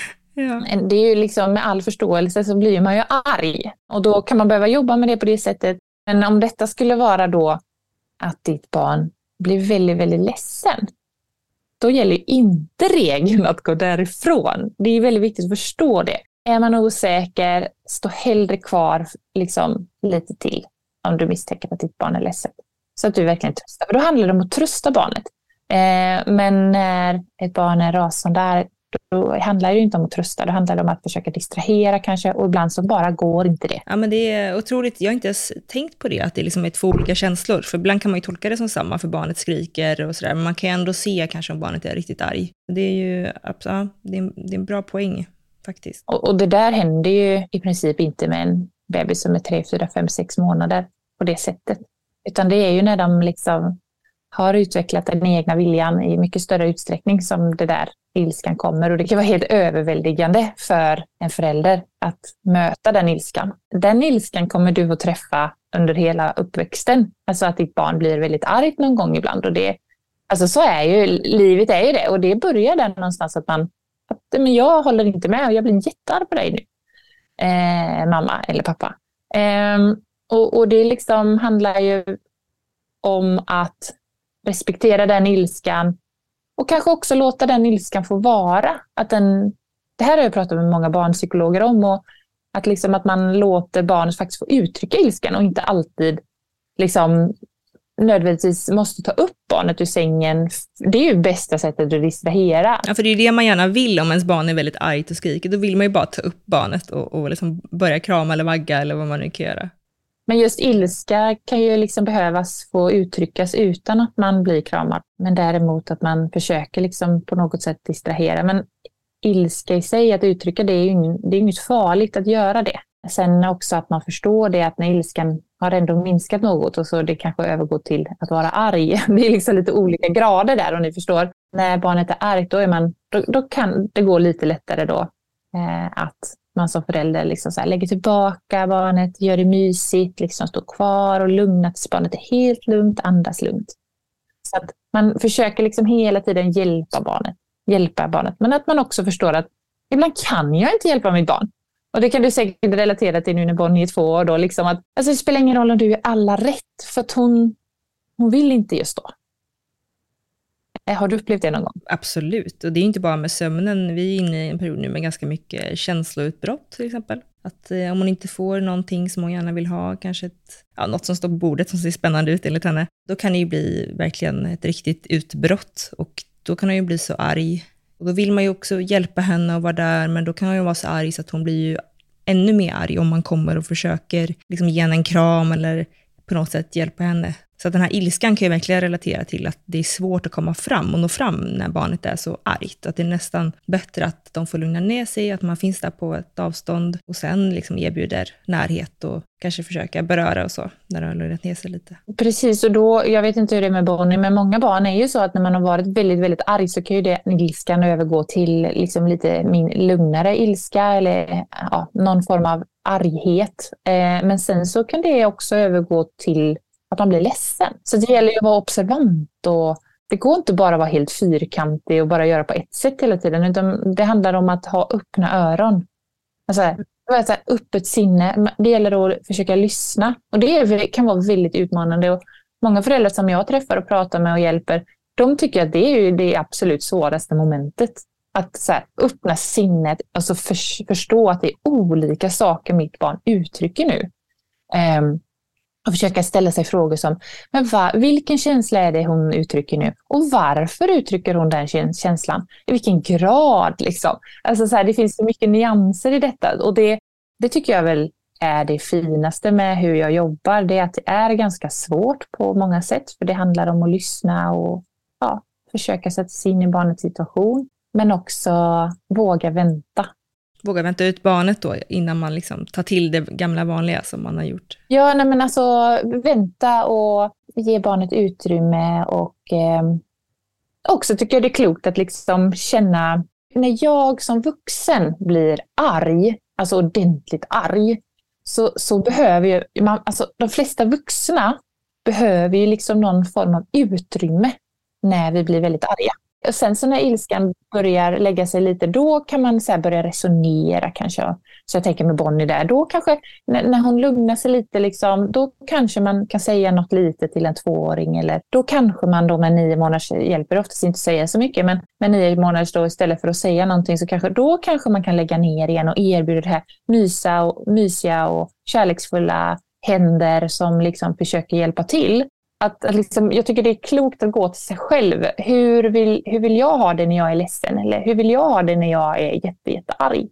Ja. Det är ju liksom med all förståelse så blir man ju arg. Och då kan man behöva jobba med det på det sättet. Men om detta skulle vara då att ditt barn blir väldigt, väldigt ledsen. Då gäller inte regeln att gå därifrån. Det är väldigt viktigt att förstå det. Är man osäker, stå hellre kvar liksom, lite till om du misstänker att ditt barn är ledsen. Så att du verkligen tröstar. För då handlar det om att trösta barnet. Eh, men när ett barn är rasande, då handlar det inte om att trösta, det handlar om att försöka distrahera kanske och ibland så bara går inte det. Ja men det är otroligt, jag har inte ens tänkt på det, att det liksom är två olika känslor. För ibland kan man ju tolka det som samma, för barnet skriker och sådär, men man kan ju ändå se kanske om barnet är riktigt arg. Det är ju, ja, det är, det är en bra poäng faktiskt. Och, och det där händer ju i princip inte med en bebis som är 3, 4, 5, 6 månader på det sättet. Utan det är ju när de liksom har utvecklat den egna viljan i mycket större utsträckning som det där ilskan kommer. Och det kan vara helt överväldigande för en förälder att möta den ilskan. Den ilskan kommer du att träffa under hela uppväxten. Alltså att ditt barn blir väldigt argt någon gång ibland. Och det, alltså så är ju, livet är ju det. Och det börjar där någonstans att man, att, men jag håller inte med och jag blir jättearg på dig nu. Eh, mamma eller pappa. Eh, och, och det liksom handlar ju om att respektera den ilskan och kanske också låta den ilskan få vara. Att den, det här har jag pratat med många barnpsykologer om. Och att, liksom att man låter barnet faktiskt få uttrycka ilskan och inte alltid liksom nödvändigtvis måste ta upp barnet ur sängen. Det är ju bästa sättet att distrahera. Ja, för det är det man gärna vill om ens barn är väldigt argt och skriker. Då vill man ju bara ta upp barnet och, och liksom börja krama eller vagga eller vad man nu kan göra. Men just ilska kan ju liksom behövas få uttryckas utan att man blir kramad. Men däremot att man försöker liksom på något sätt distrahera. Men ilska i sig, att uttrycka det, är ju det är inget farligt att göra det. Sen också att man förstår det, att när ilskan har ändå minskat något och så det kanske övergår till att vara arg. Det är liksom lite olika grader där om ni förstår. När barnet är argt, då, är man, då, då kan det gå lite lättare då eh, att man som förälder liksom så här, lägger tillbaka barnet, gör det mysigt, liksom står kvar och lugnar tills barnet är helt lugnt, andas lugnt. Så att man försöker liksom hela tiden hjälpa barnet, hjälpa barnet. Men att man också förstår att ibland kan jag inte hjälpa mitt barn. Och det kan du säkert relatera till nu när Bonnie är två år. Då, liksom att, alltså det spelar ingen roll om du gör alla rätt, för att hon, hon vill inte just då. Eh, har du upplevt det någon gång? Absolut, och det är inte bara med sömnen. Vi är inne i en period nu med ganska mycket känsloutbrott till exempel. Att eh, om hon inte får någonting som hon gärna vill ha, kanske ett, ja, något som står på bordet som ser spännande ut enligt henne, då kan det ju bli verkligen ett riktigt utbrott och då kan hon ju bli så arg. Och då vill man ju också hjälpa henne och vara där, men då kan hon ju vara så arg så att hon blir ju ännu mer arg om man kommer och försöker liksom ge henne en kram eller på något sätt hjälpa henne. Så att den här ilskan kan ju verkligen relatera till att det är svårt att komma fram och nå fram när barnet är så argt. Att det är nästan bättre att de får lugna ner sig, att man finns där på ett avstånd och sen liksom erbjuder närhet och kanske försöka beröra och så, när de har lugnat ner sig lite. Precis, och då, jag vet inte hur det är med Bonnie, men många barn är ju så att när man har varit väldigt, väldigt arg så kan ju det ilskan övergå till liksom lite min, lugnare ilska eller ja, någon form av arghet. Eh, men sen så kan det också övergå till att man blir ledsen. Så det gäller ju att vara observant och det går inte bara att vara helt fyrkantig och bara göra på ett sätt hela tiden, utan det handlar om att ha öppna öron. Alltså, så här, öppet sinne. Det gäller att försöka lyssna. Och det kan vara väldigt utmanande. Och många föräldrar som jag träffar och pratar med och hjälper, de tycker att det är det absolut svåraste momentet. Att så här, öppna sinnet, alltså för, förstå att det är olika saker mitt barn uttrycker nu. Um, och försöka ställa sig frågor som, men va, vilken känsla är det hon uttrycker nu? Och varför uttrycker hon den känslan? I vilken grad? Liksom? Alltså så här, det finns så mycket nyanser i detta. Och det, det tycker jag väl är det finaste med hur jag jobbar. Det är att det är ganska svårt på många sätt. För det handlar om att lyssna och ja, försöka sätta sig in i barnets situation. Men också våga vänta våga vänta ut barnet då innan man liksom tar till det gamla vanliga som man har gjort? Ja, nej men alltså vänta och ge barnet utrymme och eh, också tycker jag det är klokt att liksom känna när jag som vuxen blir arg, alltså ordentligt arg, så, så behöver ju man, alltså de flesta vuxna behöver ju liksom någon form av utrymme när vi blir väldigt arga. Och sen så när ilskan börjar lägga sig lite, då kan man så börja resonera kanske. Så jag tänker med Bonnie där, då kanske när, när hon lugnar sig lite, liksom, då kanske man kan säga något lite till en tvååring. Eller då kanske man då med nio månaders hjälper oftast inte att säga så mycket, men med nio månaders då istället för att säga någonting så kanske då kanske man kan lägga ner igen och erbjuda det här mysa och, mysiga och kärleksfulla händer som liksom försöker hjälpa till att, att liksom, jag tycker det är klokt att gå till sig själv. Hur vill, hur vill jag ha det när jag är ledsen? Eller hur vill jag ha det när jag är jätte, jättearg?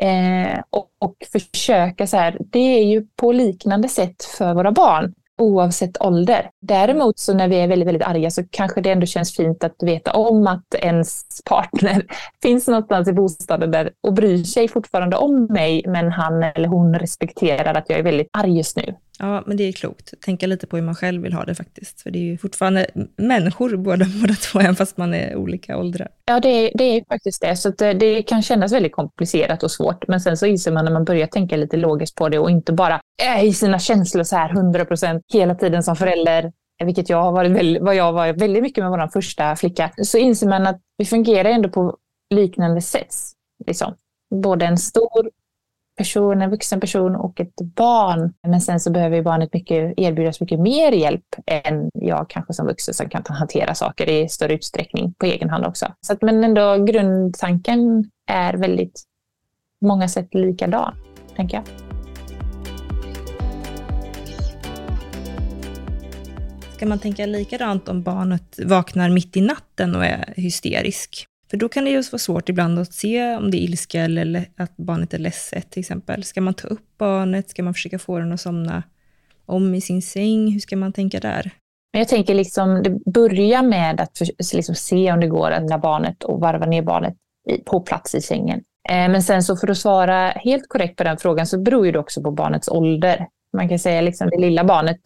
Eh, och, och försöka så här, det är ju på liknande sätt för våra barn oavsett ålder. Däremot så när vi är väldigt, väldigt arga så kanske det ändå känns fint att veta om att ens partner finns någonstans i bostaden där och bryr sig fortfarande om mig, men han eller hon respekterar att jag är väldigt arg just nu. Ja, men det är klokt. Tänka lite på hur man själv vill ha det faktiskt. För det är ju fortfarande människor båda, båda två, även fast man är olika åldrar. Ja, det är, det är faktiskt det. Så det, eh, det kan kännas väldigt komplicerat och svårt. Men sen så inser man när man börjar tänka lite logiskt på det och inte bara är i sina känslor så här 100 procent hela tiden som förälder, eh, vilket jag har varit väldigt, vad jag var väldigt mycket med vår första flicka, så inser man att vi fungerar ändå på liknande sätt. Liksom. Både en stor person, en vuxen person och ett barn. Men sen så behöver ju barnet mycket, erbjudas mycket mer hjälp än jag kanske som vuxen som kan hantera saker i större utsträckning på egen hand också. Så att, men ändå grundtanken är väldigt på många sätt likadan, tänker jag. Ska man tänka likadant om barnet vaknar mitt i natten och är hysterisk? För då kan det just vara svårt ibland att se om det är ilska eller att barnet är ledset till exempel. Ska man ta upp barnet? Ska man försöka få den att somna om i sin säng? Hur ska man tänka där? Jag tänker liksom, det börjar med att liksom se om det går att barnet och varva ner barnet på plats i sängen. Eh, men sen så för att svara helt korrekt på den frågan så beror det också på barnets ålder. Man kan säga liksom det lilla barnet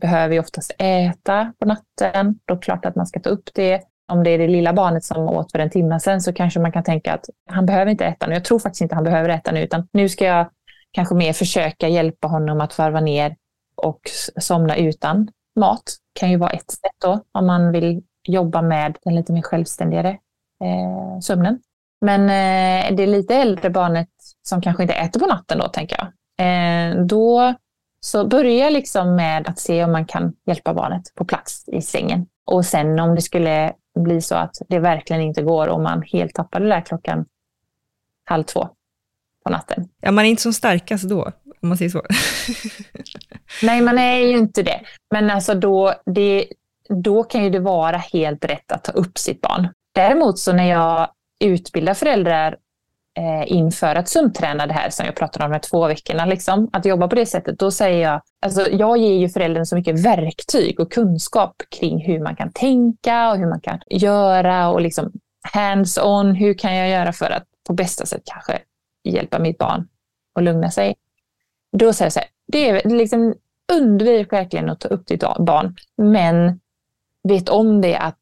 behöver ju oftast äta på natten. Då är det klart att man ska ta upp det om det är det lilla barnet som åt för en timme sedan så kanske man kan tänka att han behöver inte äta nu. Jag tror faktiskt inte han behöver äta nu, utan nu ska jag kanske mer försöka hjälpa honom att varva ner och somna utan mat. Det kan ju vara ett sätt då, om man vill jobba med den lite mer självständigare eh, sömnen. Men eh, det lite äldre barnet som kanske inte äter på natten då, tänker jag. Eh, då så börja liksom med att se om man kan hjälpa barnet på plats i sängen. Och sen om det skulle bli så att det verkligen inte går och man helt tappar det där klockan halv två på natten. Ja, man är inte som starkast då, om man säger så. Nej, man är ju inte det. Men alltså då, det, då kan ju det vara helt rätt att ta upp sitt barn. Däremot så när jag utbildar föräldrar eh, inför att sömnträna det här som jag pratade om de här två veckorna, liksom, att jobba på det sättet, då säger jag, alltså jag ger ju föräldern så mycket verktyg och kunskap kring hur man kan tänka och hur man kan göra och liksom hands-on, hur kan jag göra för att på bästa sätt kanske hjälpa mitt barn att lugna sig. Då säger jag så här, det är liksom, undvik verkligen att ta upp ditt barn, men vet om det att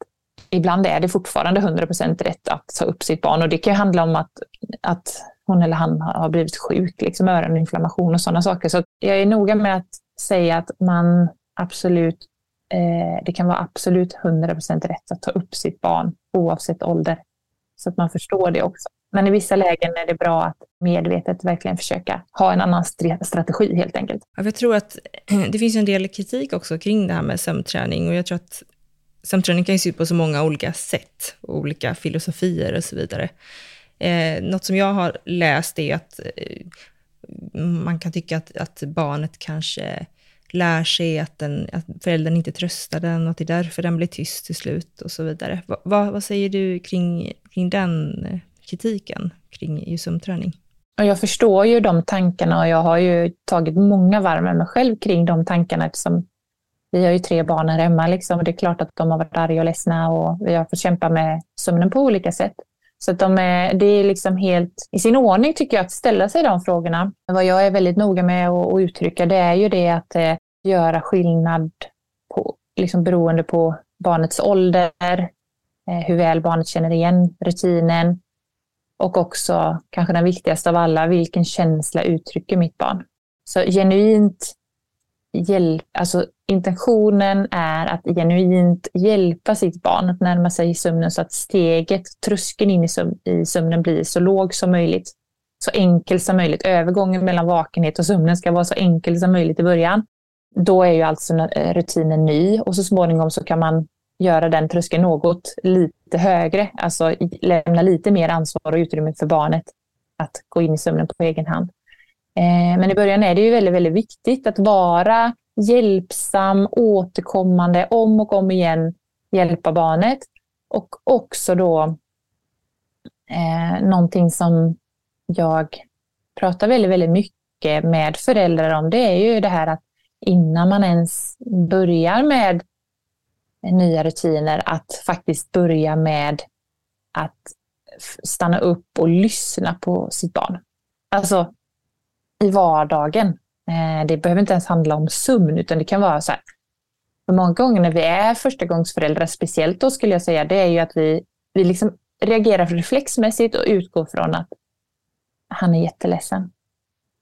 ibland är det fortfarande 100% rätt att ta upp sitt barn och det kan ju handla om att, att hon eller han har blivit sjuk, liksom öroninflammation och sådana saker. Så jag är noga med att säga att man absolut, eh, det kan vara absolut 100% rätt att ta upp sitt barn oavsett ålder. Så att man förstår det också. Men i vissa lägen är det bra att medvetet verkligen försöka ha en annan strategi helt enkelt. jag tror att det finns en del kritik också kring det här med sömnträning och jag tror att Samträning kan ju se ut på så många olika sätt, olika filosofier och så vidare. Eh, något som jag har läst är att eh, man kan tycka att, att, barnet kanske lär sig att, den, att föräldern inte tröstar den och att det är därför den blir tyst till slut och så vidare. Va, va, vad säger du kring, kring den kritiken kring just sömnträning? jag förstår ju de tankarna och jag har ju tagit många varv med mig själv kring de tankarna eftersom vi har ju tre barn här hemma liksom, och det är klart att de har varit arga och ledsna och vi har fått kämpa med sömnen på olika sätt. Så att de är, det är liksom helt i sin ordning tycker jag att ställa sig de frågorna. Vad jag är väldigt noga med att uttrycka det är ju det att eh, göra skillnad på, liksom beroende på barnets ålder, eh, hur väl barnet känner igen rutinen och också kanske den viktigaste av alla, vilken känsla uttrycker mitt barn? Så genuint hjälp, alltså intentionen är att genuint hjälpa sitt barn att närma sig sömnen så att steget, tröskeln in i, i sömnen blir så låg som möjligt. Så enkel som möjligt. Övergången mellan vakenhet och sömnen ska vara så enkel som möjligt i början. Då är ju alltså eh, rutinen ny och så småningom så kan man göra den tröskeln något lite högre, alltså lämna lite mer ansvar och utrymme för barnet att gå in i sömnen på egen hand. Eh, men i början är det ju väldigt, väldigt viktigt att vara hjälpsam, återkommande, om och om igen hjälpa barnet. Och också då eh, någonting som jag pratar väldigt, väldigt mycket med föräldrar om, det är ju det här att innan man ens börjar med nya rutiner, att faktiskt börja med att stanna upp och lyssna på sitt barn. Alltså i vardagen. Eh, det behöver inte ens handla om sömn, utan det kan vara så här. För många gånger när vi är förstagångsföräldrar, speciellt då skulle jag säga, det är ju att vi, vi liksom reagerar reflexmässigt och utgår från att han är jätteledsen.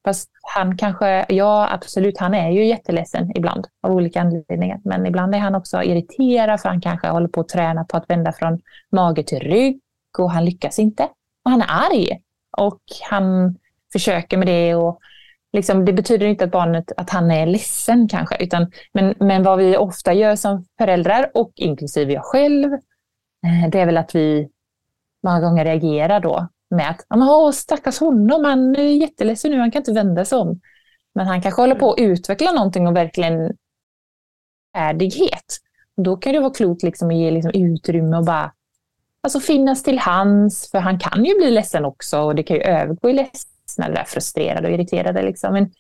Fast han kanske, ja absolut, han är ju jätteledsen ibland av olika anledningar. Men ibland är han också irriterad för han kanske håller på att träna på att vända från mage till rygg och han lyckas inte. Och han är arg och han försöker med det. Och liksom, det betyder inte att barnet att han är ledsen kanske, utan, men, men vad vi ofta gör som föräldrar och inklusive jag själv, eh, det är väl att vi många gånger reagerar då med att Åh, stackars honom, han är jätteledsen nu, han kan inte vända sig om. Men han kanske håller på att utveckla någonting och verkligen färdighet. Då kan det vara klokt liksom att ge liksom utrymme och bara alltså finnas till hands, för han kan ju bli ledsen också och det kan ju övergå i ledsna eller frustrerade och irriterade. Liksom. Men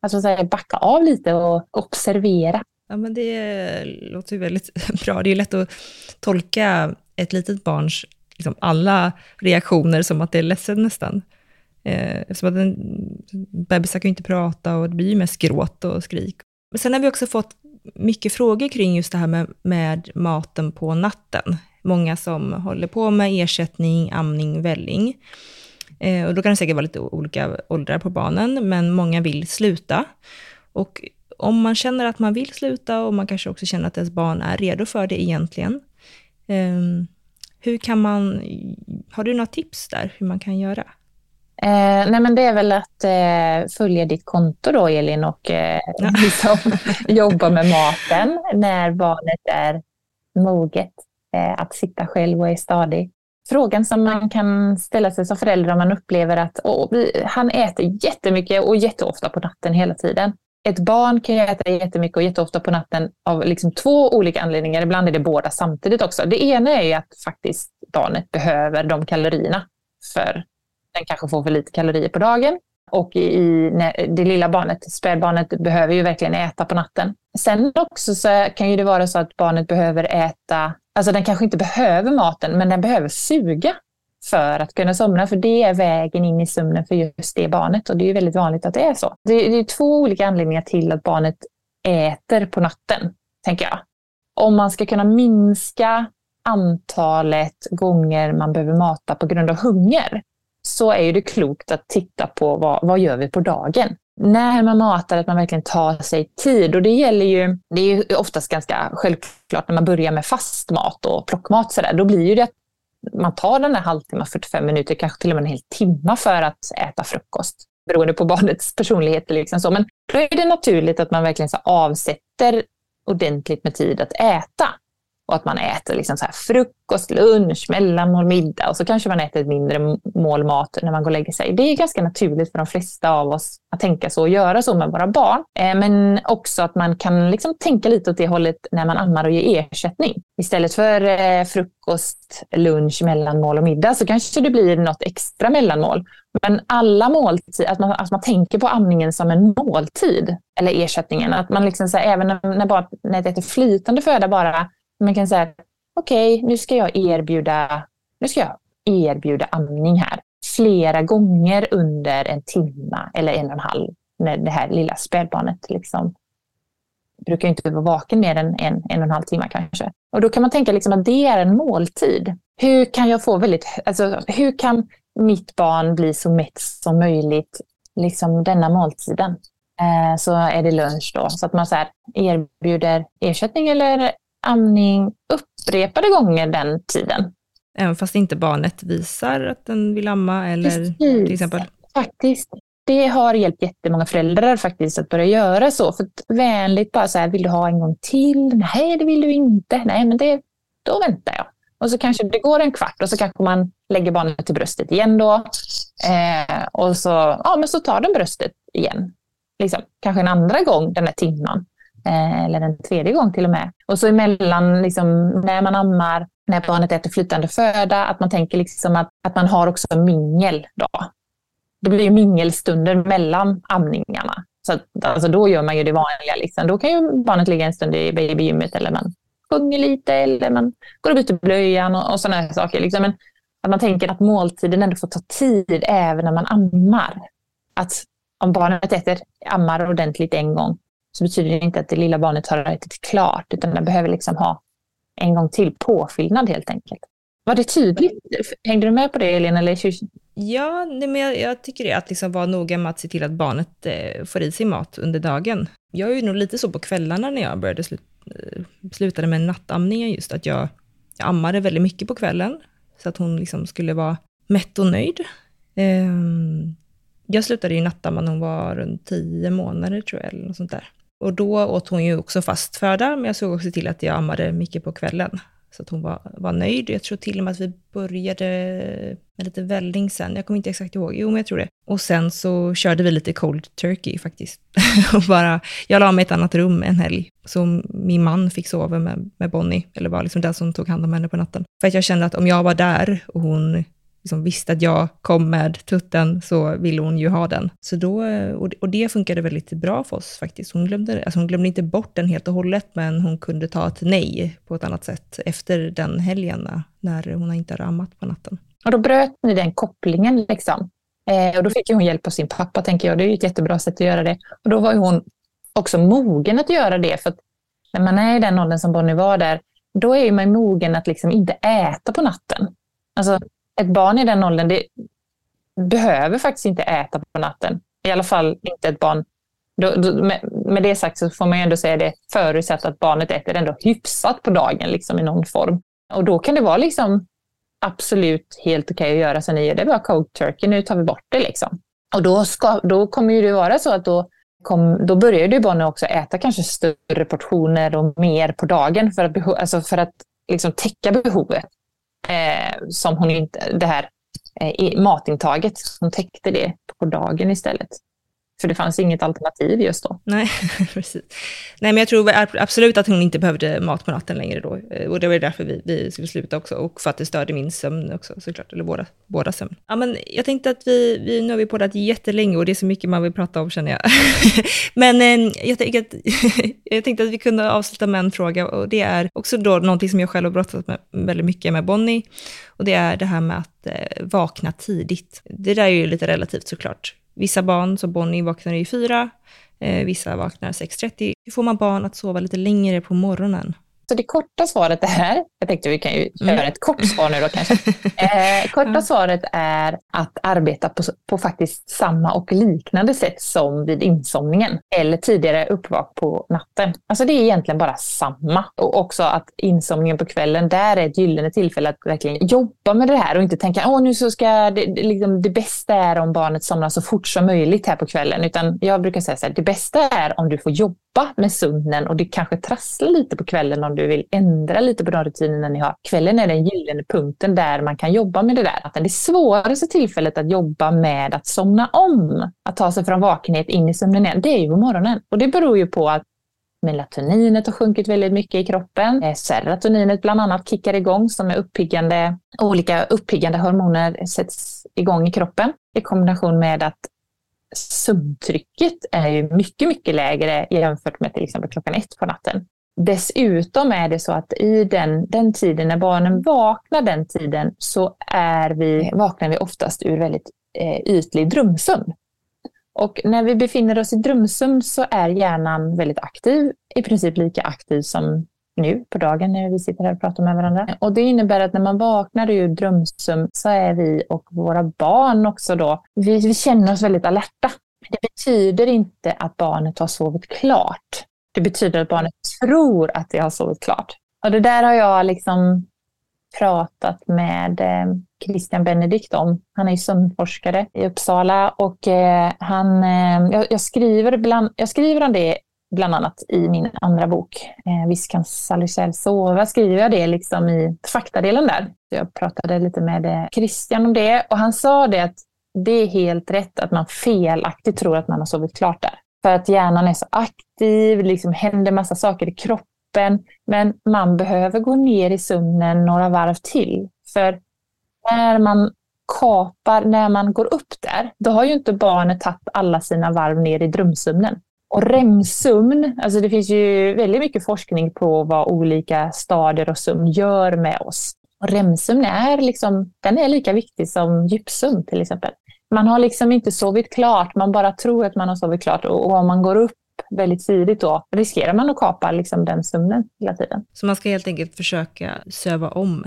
alltså, så här, backa av lite och observera. Ja, men det låter ju väldigt bra. Det är lätt att tolka ett litet barns liksom alla reaktioner som att det är ledsen nästan. Eh, eftersom att en, bebisar kan ju inte prata och det blir ju mest gråt och skrik. Men sen har vi också fått mycket frågor kring just det här med, med maten på natten. Många som håller på med ersättning, amning, välling. Eh, och då kan det säkert vara lite olika åldrar på barnen, men många vill sluta. Och om man känner att man vill sluta och man kanske också känner att ens barn är redo för det egentligen, eh, hur kan man, har du några tips där hur man kan göra? Eh, nej men det är väl att eh, följa ditt konto då Elin och eh, liksom, jobba med maten när barnet är moget eh, att sitta själv och är stadig. Frågan som man kan ställa sig som förälder om man upplever att åh, vi, han äter jättemycket och jätteofta på natten hela tiden ett barn kan ju äta jättemycket och jätteofta på natten av liksom två olika anledningar. Ibland är det båda samtidigt också. Det ena är ju att faktiskt barnet behöver de kalorierna. För den kanske får för lite kalorier på dagen. Och i, det lilla barnet, spädbarnet, behöver ju verkligen äta på natten. Sen också så kan ju det vara så att barnet behöver äta, alltså den kanske inte behöver maten, men den behöver suga för att kunna somna, för det är vägen in i sömnen för just det barnet och det är ju väldigt vanligt att det är så. Det är, två olika anledningar till att barnet äter på natten, tänker jag. Om man ska kunna minska antalet gånger man behöver mata på grund av hunger, så är det klokt att titta på vad, vad gör vi på dagen. När man matar, att man verkligen tar sig tid. Och det gäller ju, det är ju oftast ganska självklart när man börjar med fast mat och plockmat så där, då blir ju det att man tar den här halvtimmen, 45 minuter, kanske till och med en hel timme för att äta frukost. Beroende på barnets personlighet. Liksom så. Men då är det naturligt att man verkligen så avsätter ordentligt med tid att äta. Och att man äter liksom så här frukost, lunch, mellanmål, middag och så kanske man äter ett mindre mål mat när man går och lägger sig. Det är ganska naturligt för de flesta av oss att tänka så och göra så med våra barn. Eh, men också att man kan liksom tänka lite åt det hållet när man ammar och ger ersättning. Istället för eh, frukost, lunch, mellanmål och middag så kanske det blir något extra mellanmål. Men alla måltider, att man, att man tänker på amningen som en måltid, eller ersättningen. Att man liksom så här, även när, när barnet äter flytande föda bara man kan säga, okej, okay, nu ska jag erbjuda, nu ska jag erbjuda amning här flera gånger under en timme eller en och en halv när det här lilla spädbarnet liksom brukar inte vara vaken mer än en, en och en halv timme kanske. Och då kan man tänka liksom att det är en måltid. Hur kan jag få väldigt, alltså hur kan mitt barn bli så mätt som möjligt liksom denna måltiden? eh, så är det lunch då. Så att man så här erbjuder ersättning eller amning upprepade gånger den tiden. Även fast inte barnet visar att den vill amma eller Precis. till exempel? Faktiskt. Det har hjälpt jättemånga föräldrar faktiskt att börja göra så. För att vänligt bara så här, vill du ha en gång till? Nej, det vill du inte. Nej, men det, då väntar jag. Och så kanske det går en kvart och så kanske man lägger barnet till bröstet igen då. Eh, och så, ja, men så tar den bröstet igen. Liksom, kanske en andra gång den här timman. Eh, eller en tredje gång till och med. Och så emellan, liksom, när man ammar, när barnet äter flytande föda, att man tänker liksom att, att man har också mingel då. Det blir ju mingelstunder mellan amningarna. Så att, alltså, då gör man ju det vanliga. Liksom. Då kan ju barnet ligga en stund i babygymmet eller man sjunger lite eller man går och byter blöjan och, och sådana saker. Liksom. Men att man tänker att måltiden ändå får ta tid även när man ammar. Att om barnet äter, ammar ordentligt en gång så betyder det inte att det lilla barnet har ätit klart utan det behöver liksom ha en gång till påfyllnad helt enkelt. Var det tydligt? Hängde du med på det Elin? Eller? Ja, men jag, jag tycker det, att liksom vara noga med att se till att barnet eh, får i sig mat under dagen. Jag är ju nog lite så på kvällarna när jag började slu eh, slutade med nattamningen just, att jag, jag ammade väldigt mycket på kvällen, så att hon liksom skulle vara mätt och nöjd. Eh, jag slutade ju nattamma när hon var runt tio månader tror jag, eller något sånt där. Och då åt hon ju också fast föda, men jag såg också till att jag ammade mycket på kvällen. Så att hon var, var nöjd. Jag tror till och med att vi började med lite välling sen. Jag kommer inte exakt ihåg. Jo, men jag tror det. Och sen så körde vi lite cold turkey faktiskt. och bara, jag la mig i ett annat rum en helg. Så min man fick sova med, med Bonnie, eller var liksom den som tog hand om henne på natten. För att jag kände att om jag var där och hon liksom visste att jag kom med tutten så ville hon ju ha den. Så då, eh, och det funkade väldigt bra för oss faktiskt. Hon glömde, alltså hon glömde inte bort den helt och hållet, men hon kunde ta ett nej på ett annat sätt efter den helgen när hon inte hade ammat på natten. Och då bröt ni den kopplingen liksom. Eh, och då fick hon hjälp av sin pappa, tänker jag. Det är ju ett jättebra sätt att göra det. Och då var ju hon också mogen att göra det, för att när man är i den åldern som Bonnie var där, då är man mogen att liksom inte äta på natten. Alltså, ett barn i den åldern det behöver faktiskt inte äta på natten. I alla fall inte ett barn. Då, då, med, med, det sagt så får man ju ändå säga det förutsatt att barnet äter ändå hyfsat på dagen liksom i någon form. Och då kan det vara liksom absolut helt okej okay att göra som ni gör. Det är bara cold turkey, nu tar vi bort det liksom. Och då, ska, då kommer det vara så att då, kom, då börjar ju barnet också äta kanske större portioner och mer på dagen för att, alltså för att liksom täcka behovet eh, som hon inte, det här eh, matintaget, hon täckte det på dagen istället. För det fanns inget alternativ just då. Nej, precis. Nej, men jag tror absolut att hon inte behövde mat på natten längre då. Eh, och det var därför vi, vi skulle sluta också. Och för att det störde min sömn också såklart, eller båda, båda sömn. Ja, men jag tänkte att vi, vi nu har vi poddat jättelänge och det är så mycket man vill prata om känner jag. men eh, jag, tänkte att, jag tänkte att vi kunde avsluta med en fråga och det är också då någonting som jag själv har brottats med väldigt mycket med Bonnie. Och det är det här med att eh, vakna tidigt. Det där är ju lite relativt såklart. Vissa barn, som Bonnie, vaknar i fyra, eh, vissa vaknar 6.30. Hur får man barn att sova lite längre på morgonen? Så det korta svaret är, jag tänkte vi kan ju mm. göra ett kort svar nu då kanske. Eh, korta mm. svaret är att arbeta på, på faktiskt samma och liknande sätt som vid insomningen eller tidigare uppvak på natten. Alltså det är egentligen bara samma. Och också att insomningen på kvällen, där är ett gyllene tillfälle att verkligen jobba med det här och inte tänka åh nu så ska det, liksom, det bästa är om barnet somnar så fort som möjligt här på kvällen. Utan jag brukar säga så här, det bästa är om du får jobba med sömnen och det kanske trasslar lite på kvällen om du vill ändra lite på de rutinerna ni har. Kvällen är den gyllene punkten där man kan jobba med det där. Att det svåraste tillfället att jobba med att somna om, att ta sig från vakenhet in i sömnen igen, det är ju på morgonen. Och det beror ju på att melatoninet har sjunkit väldigt mycket i kroppen. Eh, serotoninet bland annat kickar igång som är uppiggande, olika uppiggande hormoner sätts igång i kroppen i kombination med att sömntrycket är ju mycket, mycket lägre jämfört med till exempel klockan ett på natten. Dessutom är det så att i den, den tiden när barnen vaknar den tiden så är vi, vaknar vi oftast ur väldigt eh, ytlig drömsömn. Och när vi befinner oss i drömsömn så är hjärnan väldigt aktiv, i princip lika aktiv som nu på dagen när vi sitter här och pratar med varandra. Och det innebär att när man vaknar ur drömsömn så är vi och våra barn också då, vi, vi känner oss väldigt alerta. Det betyder inte att barnet har sovit klart. Det betyder att barnet tror att det har sovit klart. Och det där har jag liksom pratat med eh, Christian Benedikt om. Han är ju sömnforskare i Uppsala och eh, han, eh, jag, jag, skriver bland, jag skriver om det bland annat i min andra bok, eh, Visst kan Sally sova, skriver jag det liksom i faktadelen där. Jag pratade lite med Christian om det och han sa det att det är helt rätt att man felaktigt tror att man har sovit klart där. För att hjärnan är så aktiv, liksom händer massa saker i kroppen. Men man behöver gå ner i sömnen några varv till. För när man kapar, när man går upp där, då har ju inte barnet tagit alla sina varv ner i drömsömnen. Och REM-sömn, alltså det finns ju väldigt mycket forskning på vad olika stadier och sömn gör med oss. Och REM-sömn är, liksom, den är lika viktig som djupsömn till exempel. Man har liksom inte sovit klart, man bara tror att man har sovit klart och om man går upp väldigt tidigt då riskerar man att kapa liksom den sömnen hela tiden. Så man ska helt enkelt försöka söva om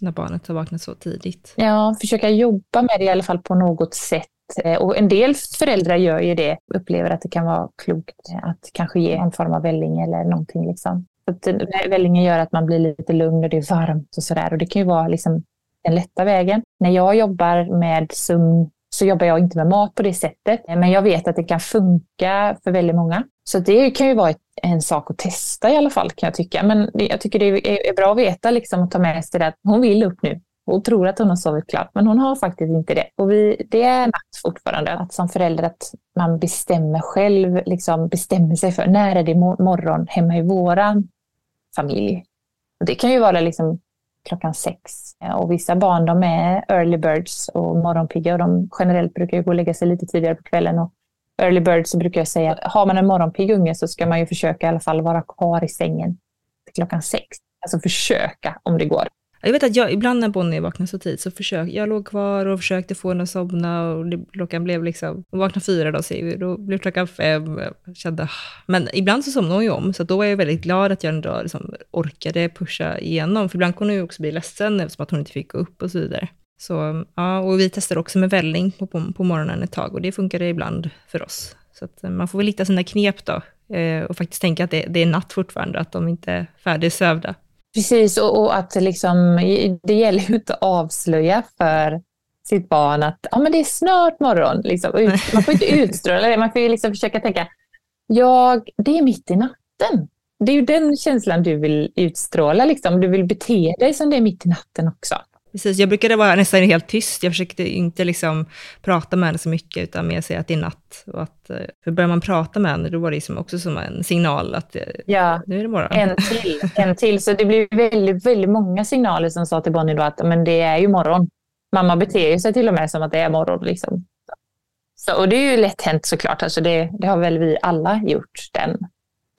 när barnet har vaknat så tidigt? Ja, försöka jobba med det i alla fall på något sätt. Eh, och en del föräldrar gör ju det, upplever att det kan vara klokt att kanske ge en form av välling eller någonting. Liksom. Att eh, vällingen gör att man blir lite lugn och det är varmt och sådär. Och det kan ju vara liksom den lätta vägen. När jag jobbar med sömn så jobbar jag inte med mat på det sättet. Men jag vet att det kan funka för väldigt många. Så det kan ju vara en sak att testa i alla fall kan jag tycka. Men jag tycker det är, är bra att veta liksom, och ta med sig det att hon vill upp nu. Hon tror att hon har sovit klart, men hon har faktiskt inte det. Och vi, det är natt fortfarande. Att som förälder att man bestämmer själv, liksom bestämmer sig för när är det morgon hemma i våran familj. Och det kan ju vara liksom klockan sex. Eh, och vissa barn de är early birds och morgonpigga och de generellt brukar gå och lägga sig lite tidigare på kvällen. Och early birds så brukar jag säga att har man en morgonpigg unge så ska man ju försöka i alla fall vara kvar i sängen till klockan sex. Alltså försöka om det går. Jag vet att jag, ibland när Bonnie vaknade så tidigt så försökte jag låg kvar och försökte få henne att somna och det, klockan blev liksom, hon vaknade fyra då säger vi, då blev klockan fem, jag kände, ah. men ibland så somnade hon ju om, så då var jag väldigt glad att jag ändå liksom orkade pusha igenom, för ibland kunde hon ju också bli ledsen eftersom att hon inte fick gå upp och så vidare. Så ja, och vi testade också med välling på, på, på morgonen ett tag och det funkade ibland för oss. Så att eh, man får väl hitta sina knep då eh, och faktiskt tänka att det, det är natt fortfarande, att de inte är färdigsövda. Precis, och, och, att liksom, det gäller ju inte att avslöja för sitt barn att ja, men det är snart morgon. Liksom. Man får inte utstråla det, man får ju liksom försöka tänka, jag, det är mitt i natten. Det är ju den känslan du vill utstråla, liksom. du vill bete dig som det är mitt i natten också. Precis, jag brukade vara nästan helt tyst. Jag försökte inte liksom prata med henne så mycket, utan mer säga att det är natt. Och att, eh, för börjar man prata med henne, då var det liksom också som en signal att eh, ja, nu är det morgon. En till, en till. Så det blev väldigt, väldigt många signaler som sa till Bonnie då att men det är ju morgon. Mamma beter sig till och med som att det är morgon. Liksom. Så, och det är ju lätt hänt såklart. Alltså det, det har väl vi alla gjort, den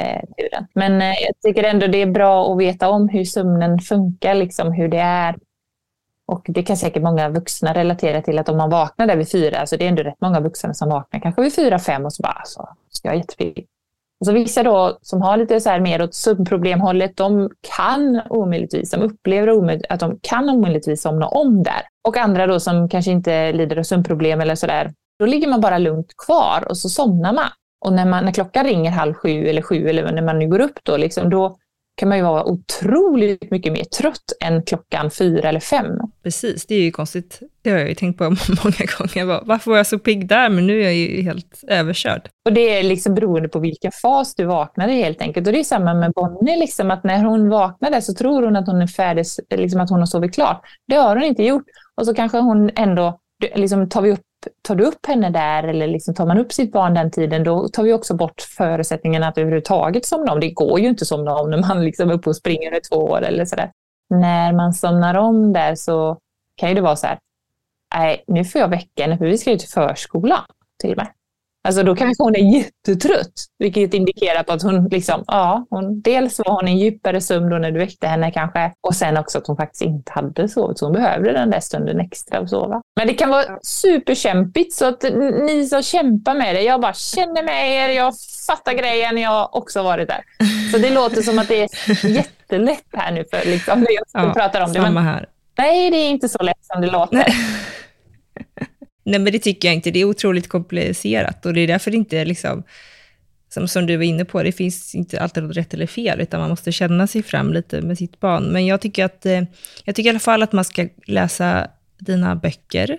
eh, turen. Men eh, jag tycker ändå det är bra att veta om hur sömnen funkar, liksom, hur det är och det kan säkert många vuxna relatera till att om man vaknar där vid fyra, alltså det är ändå rätt många vuxna som vaknar kanske vid fyra, fem och så bara, alltså, ska jag jättepigg. Och så vissa då som har lite så här mer åt sömnproblemhållet, de kan omöjligtvis, de upplever att de kan omöjligtvis somna om där. Och andra då som kanske inte lider av sömnproblem eller sådär, då ligger man bara lugnt kvar och så somnar man. Och när, man, när klockan ringer halv sju eller sju eller när man nu går upp då, liksom, då kan man ju vara otroligt mycket mer trött än klockan fyra eller fem. Precis, det är ju konstigt. Det har jag ju tänkt på många gånger. Varför var jag så pigg där, men nu är jag ju helt överkörd. Och det är liksom beroende på vilken fas du vaknade helt enkelt. Och det är samma med Bonnie, liksom, att när hon vaknade så tror hon att hon är färdig, liksom att hon har sovit klart. Det har hon inte gjort. Och så kanske hon ändå, liksom tar vi upp tar du upp henne där eller liksom tar man upp sitt barn den tiden, då tar vi också bort förutsättningen att överhuvudtaget somna om. Det går ju inte att somna om när man liksom är uppe och springer i två år eller sådär. När man somnar om där så kan ju det vara så här, nej, nu får jag väcka henne för vi ska ju till förskolan till och med. Alltså då kanske hon är jättetrött, vilket indikerar på att hon liksom, ja, hon, dels var hon i en djupare sömn då när du väckte henne kanske, och sen också att hon faktiskt inte hade sovit, så hon behövde den där stunden extra att sova. Men det kan vara superkämpigt, så att ni som kämpar med det, jag bara känner med er, jag fattar grejen, jag har också varit där. Så det låter som att det är jättelätt här nu för liksom, jag ja, pratar om det. Men, här. Nej, det är inte så lätt som det låter. Nej, Nej, men det tycker jag inte. Det är otroligt komplicerat och det är därför det inte är liksom, som, som du var inne på, det finns inte alltid något rätt eller fel, utan man måste känna sig fram lite med sitt barn. Men jag tycker, att, eh, jag tycker i alla fall att man ska läsa dina böcker.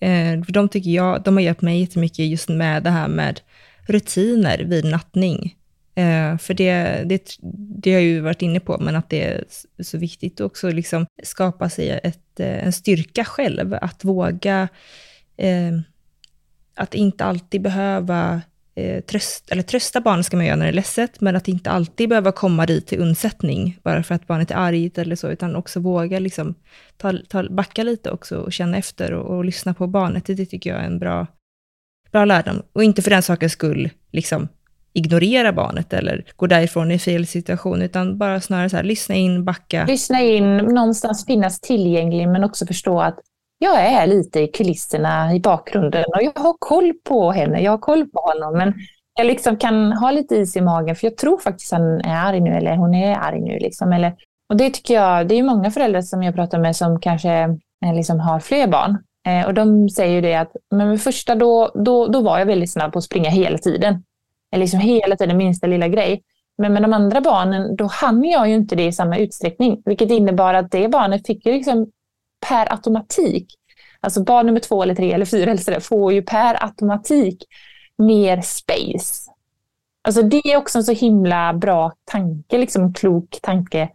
Eh, de tycker jag, de har hjälpt mig jättemycket just med det här med rutiner vid nattning. Eh, för det, det, det har jag ju varit inne på, men att det är så viktigt att också liksom skapa sig ett, en styrka själv, att våga, eh, att inte alltid behöva eh, tröst, eller trösta barnet ska man göra när det är ledset, men att inte alltid behöva komma dit till undsättning, bara för att barnet är argt eller så, utan också våga liksom ta, ta, backa lite också och känna efter och, och lyssna på barnet. Det, det tycker jag är en bra, bra lärdom. Och inte för den sakens skull liksom ignorera barnet eller gå därifrån i fel situation, utan bara snarare så här, lyssna in, backa. Lyssna in, någonstans finnas tillgänglig, men också förstå att jag är lite i kulisserna i bakgrunden och jag har koll på henne, jag har koll på honom, men jag liksom kan ha lite is i magen, för jag tror faktiskt att han är arg nu, eller hon är arg nu. Liksom, eller, och det tycker jag, det är många föräldrar som jag pratar med som kanske eh, liksom har fler barn. Eh, och de säger ju det att, men med första då, då, då var jag väldigt snabb på att springa hela tiden. Liksom hela tiden, minsta lilla grej. Men med de andra barnen, då hann jag ju inte det i samma utsträckning. Vilket innebar att det barnet fick ju liksom per automatik, alltså barn nummer två eller tre eller fyra eller sådär, får ju per automatik mer space. Alltså det är också en så himla bra tanke, liksom klok tanke,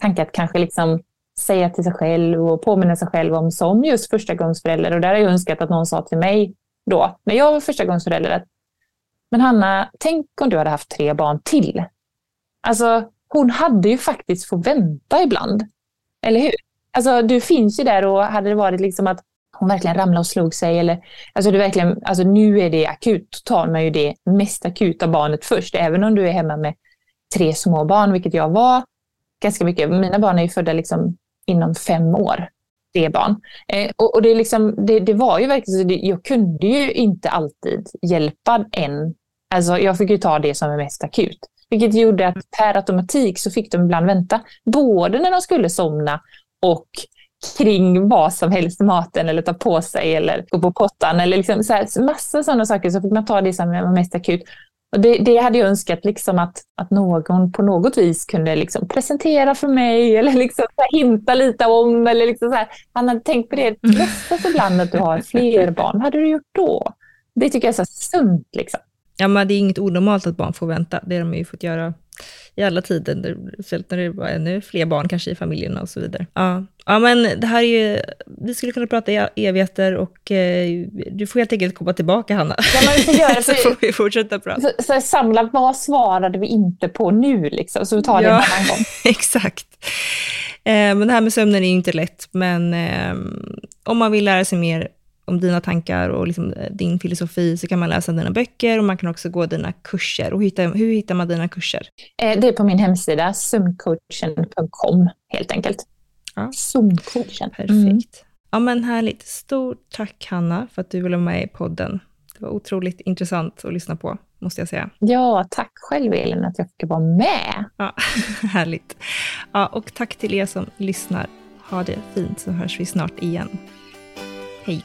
tanke att kanske liksom säga till sig själv och påminna sig själv om som just förstagångsförälder. Och där har jag önskat att någon sa till mig då, när jag var förstagångsförälder, att men Hanna, tänk om du hade haft tre barn till. Alltså, hon hade ju faktiskt fått vänta ibland. Eller hur? Alltså, du finns ju där och hade det varit liksom att hon verkligen ramlade och slog sig eller alltså du verkligen, alltså nu är det akut, då tar man ju det mest akuta barnet först, även om du är hemma med tre små barn, vilket jag var ganska mycket. Mina barn är ju födda liksom inom fem år tre barn. Eh, och, och det, liksom, det, det, var ju verkligen så, jag kunde ju inte alltid hjälpa en. Alltså jag fick ju ta det som är mest akut. Vilket gjorde att per automatik så fick de ibland vänta. Både när de skulle somna och kring vad som helst, maten eller ta på sig eller gå på pottan eller liksom så här, massa sådana saker så fick man ta det som var mest akut. Och det, det hade jag önskat liksom att, att någon på något vis kunde liksom presentera för mig eller liksom hinta lite om. Eller liksom så här. Han hade tänkt på det. Låtsas ibland att du har fler barn. Vad hade du gjort då? Det tycker jag är så sunt. Liksom. Ja, men det är inget onormalt att barn får vänta. Det har de ju fått göra i alla tider, speciellt när det var ännu fler barn kanske i familjerna och så vidare. Ja, ja men det här är ju, vi skulle kunna prata i evigheter och eh, du får helt enkelt komma tillbaka Hanna. Ja, men vi får göra, så får vi fortsätta prata. Så, så samla, vad svarade vi inte på nu liksom, så vi tar det ja, en annan gång. exakt. Eh, men det här med sömnen är ju inte lätt, men eh, om man vill lära sig mer om dina tankar och liksom eh, din filosofi så kan man läsa dina böcker och man kan också gå dina kurser. Och hitta, hur hittar man dina kurser? Eh, det är på min hemsida, sömncoachen.com helt enkelt. Ja. Sömncoachen. Perfekt. Mm. Ja men härligt. Stort tack Hanna för att du ville vara med i podden. Det var otroligt intressant att lyssna på, måste jag säga. Ja, tack själv Elin att jag fick vara med. Ja, härligt. Ja, och tack till er som lyssnar. Ha det fint så hörs vi snart igen. Hej.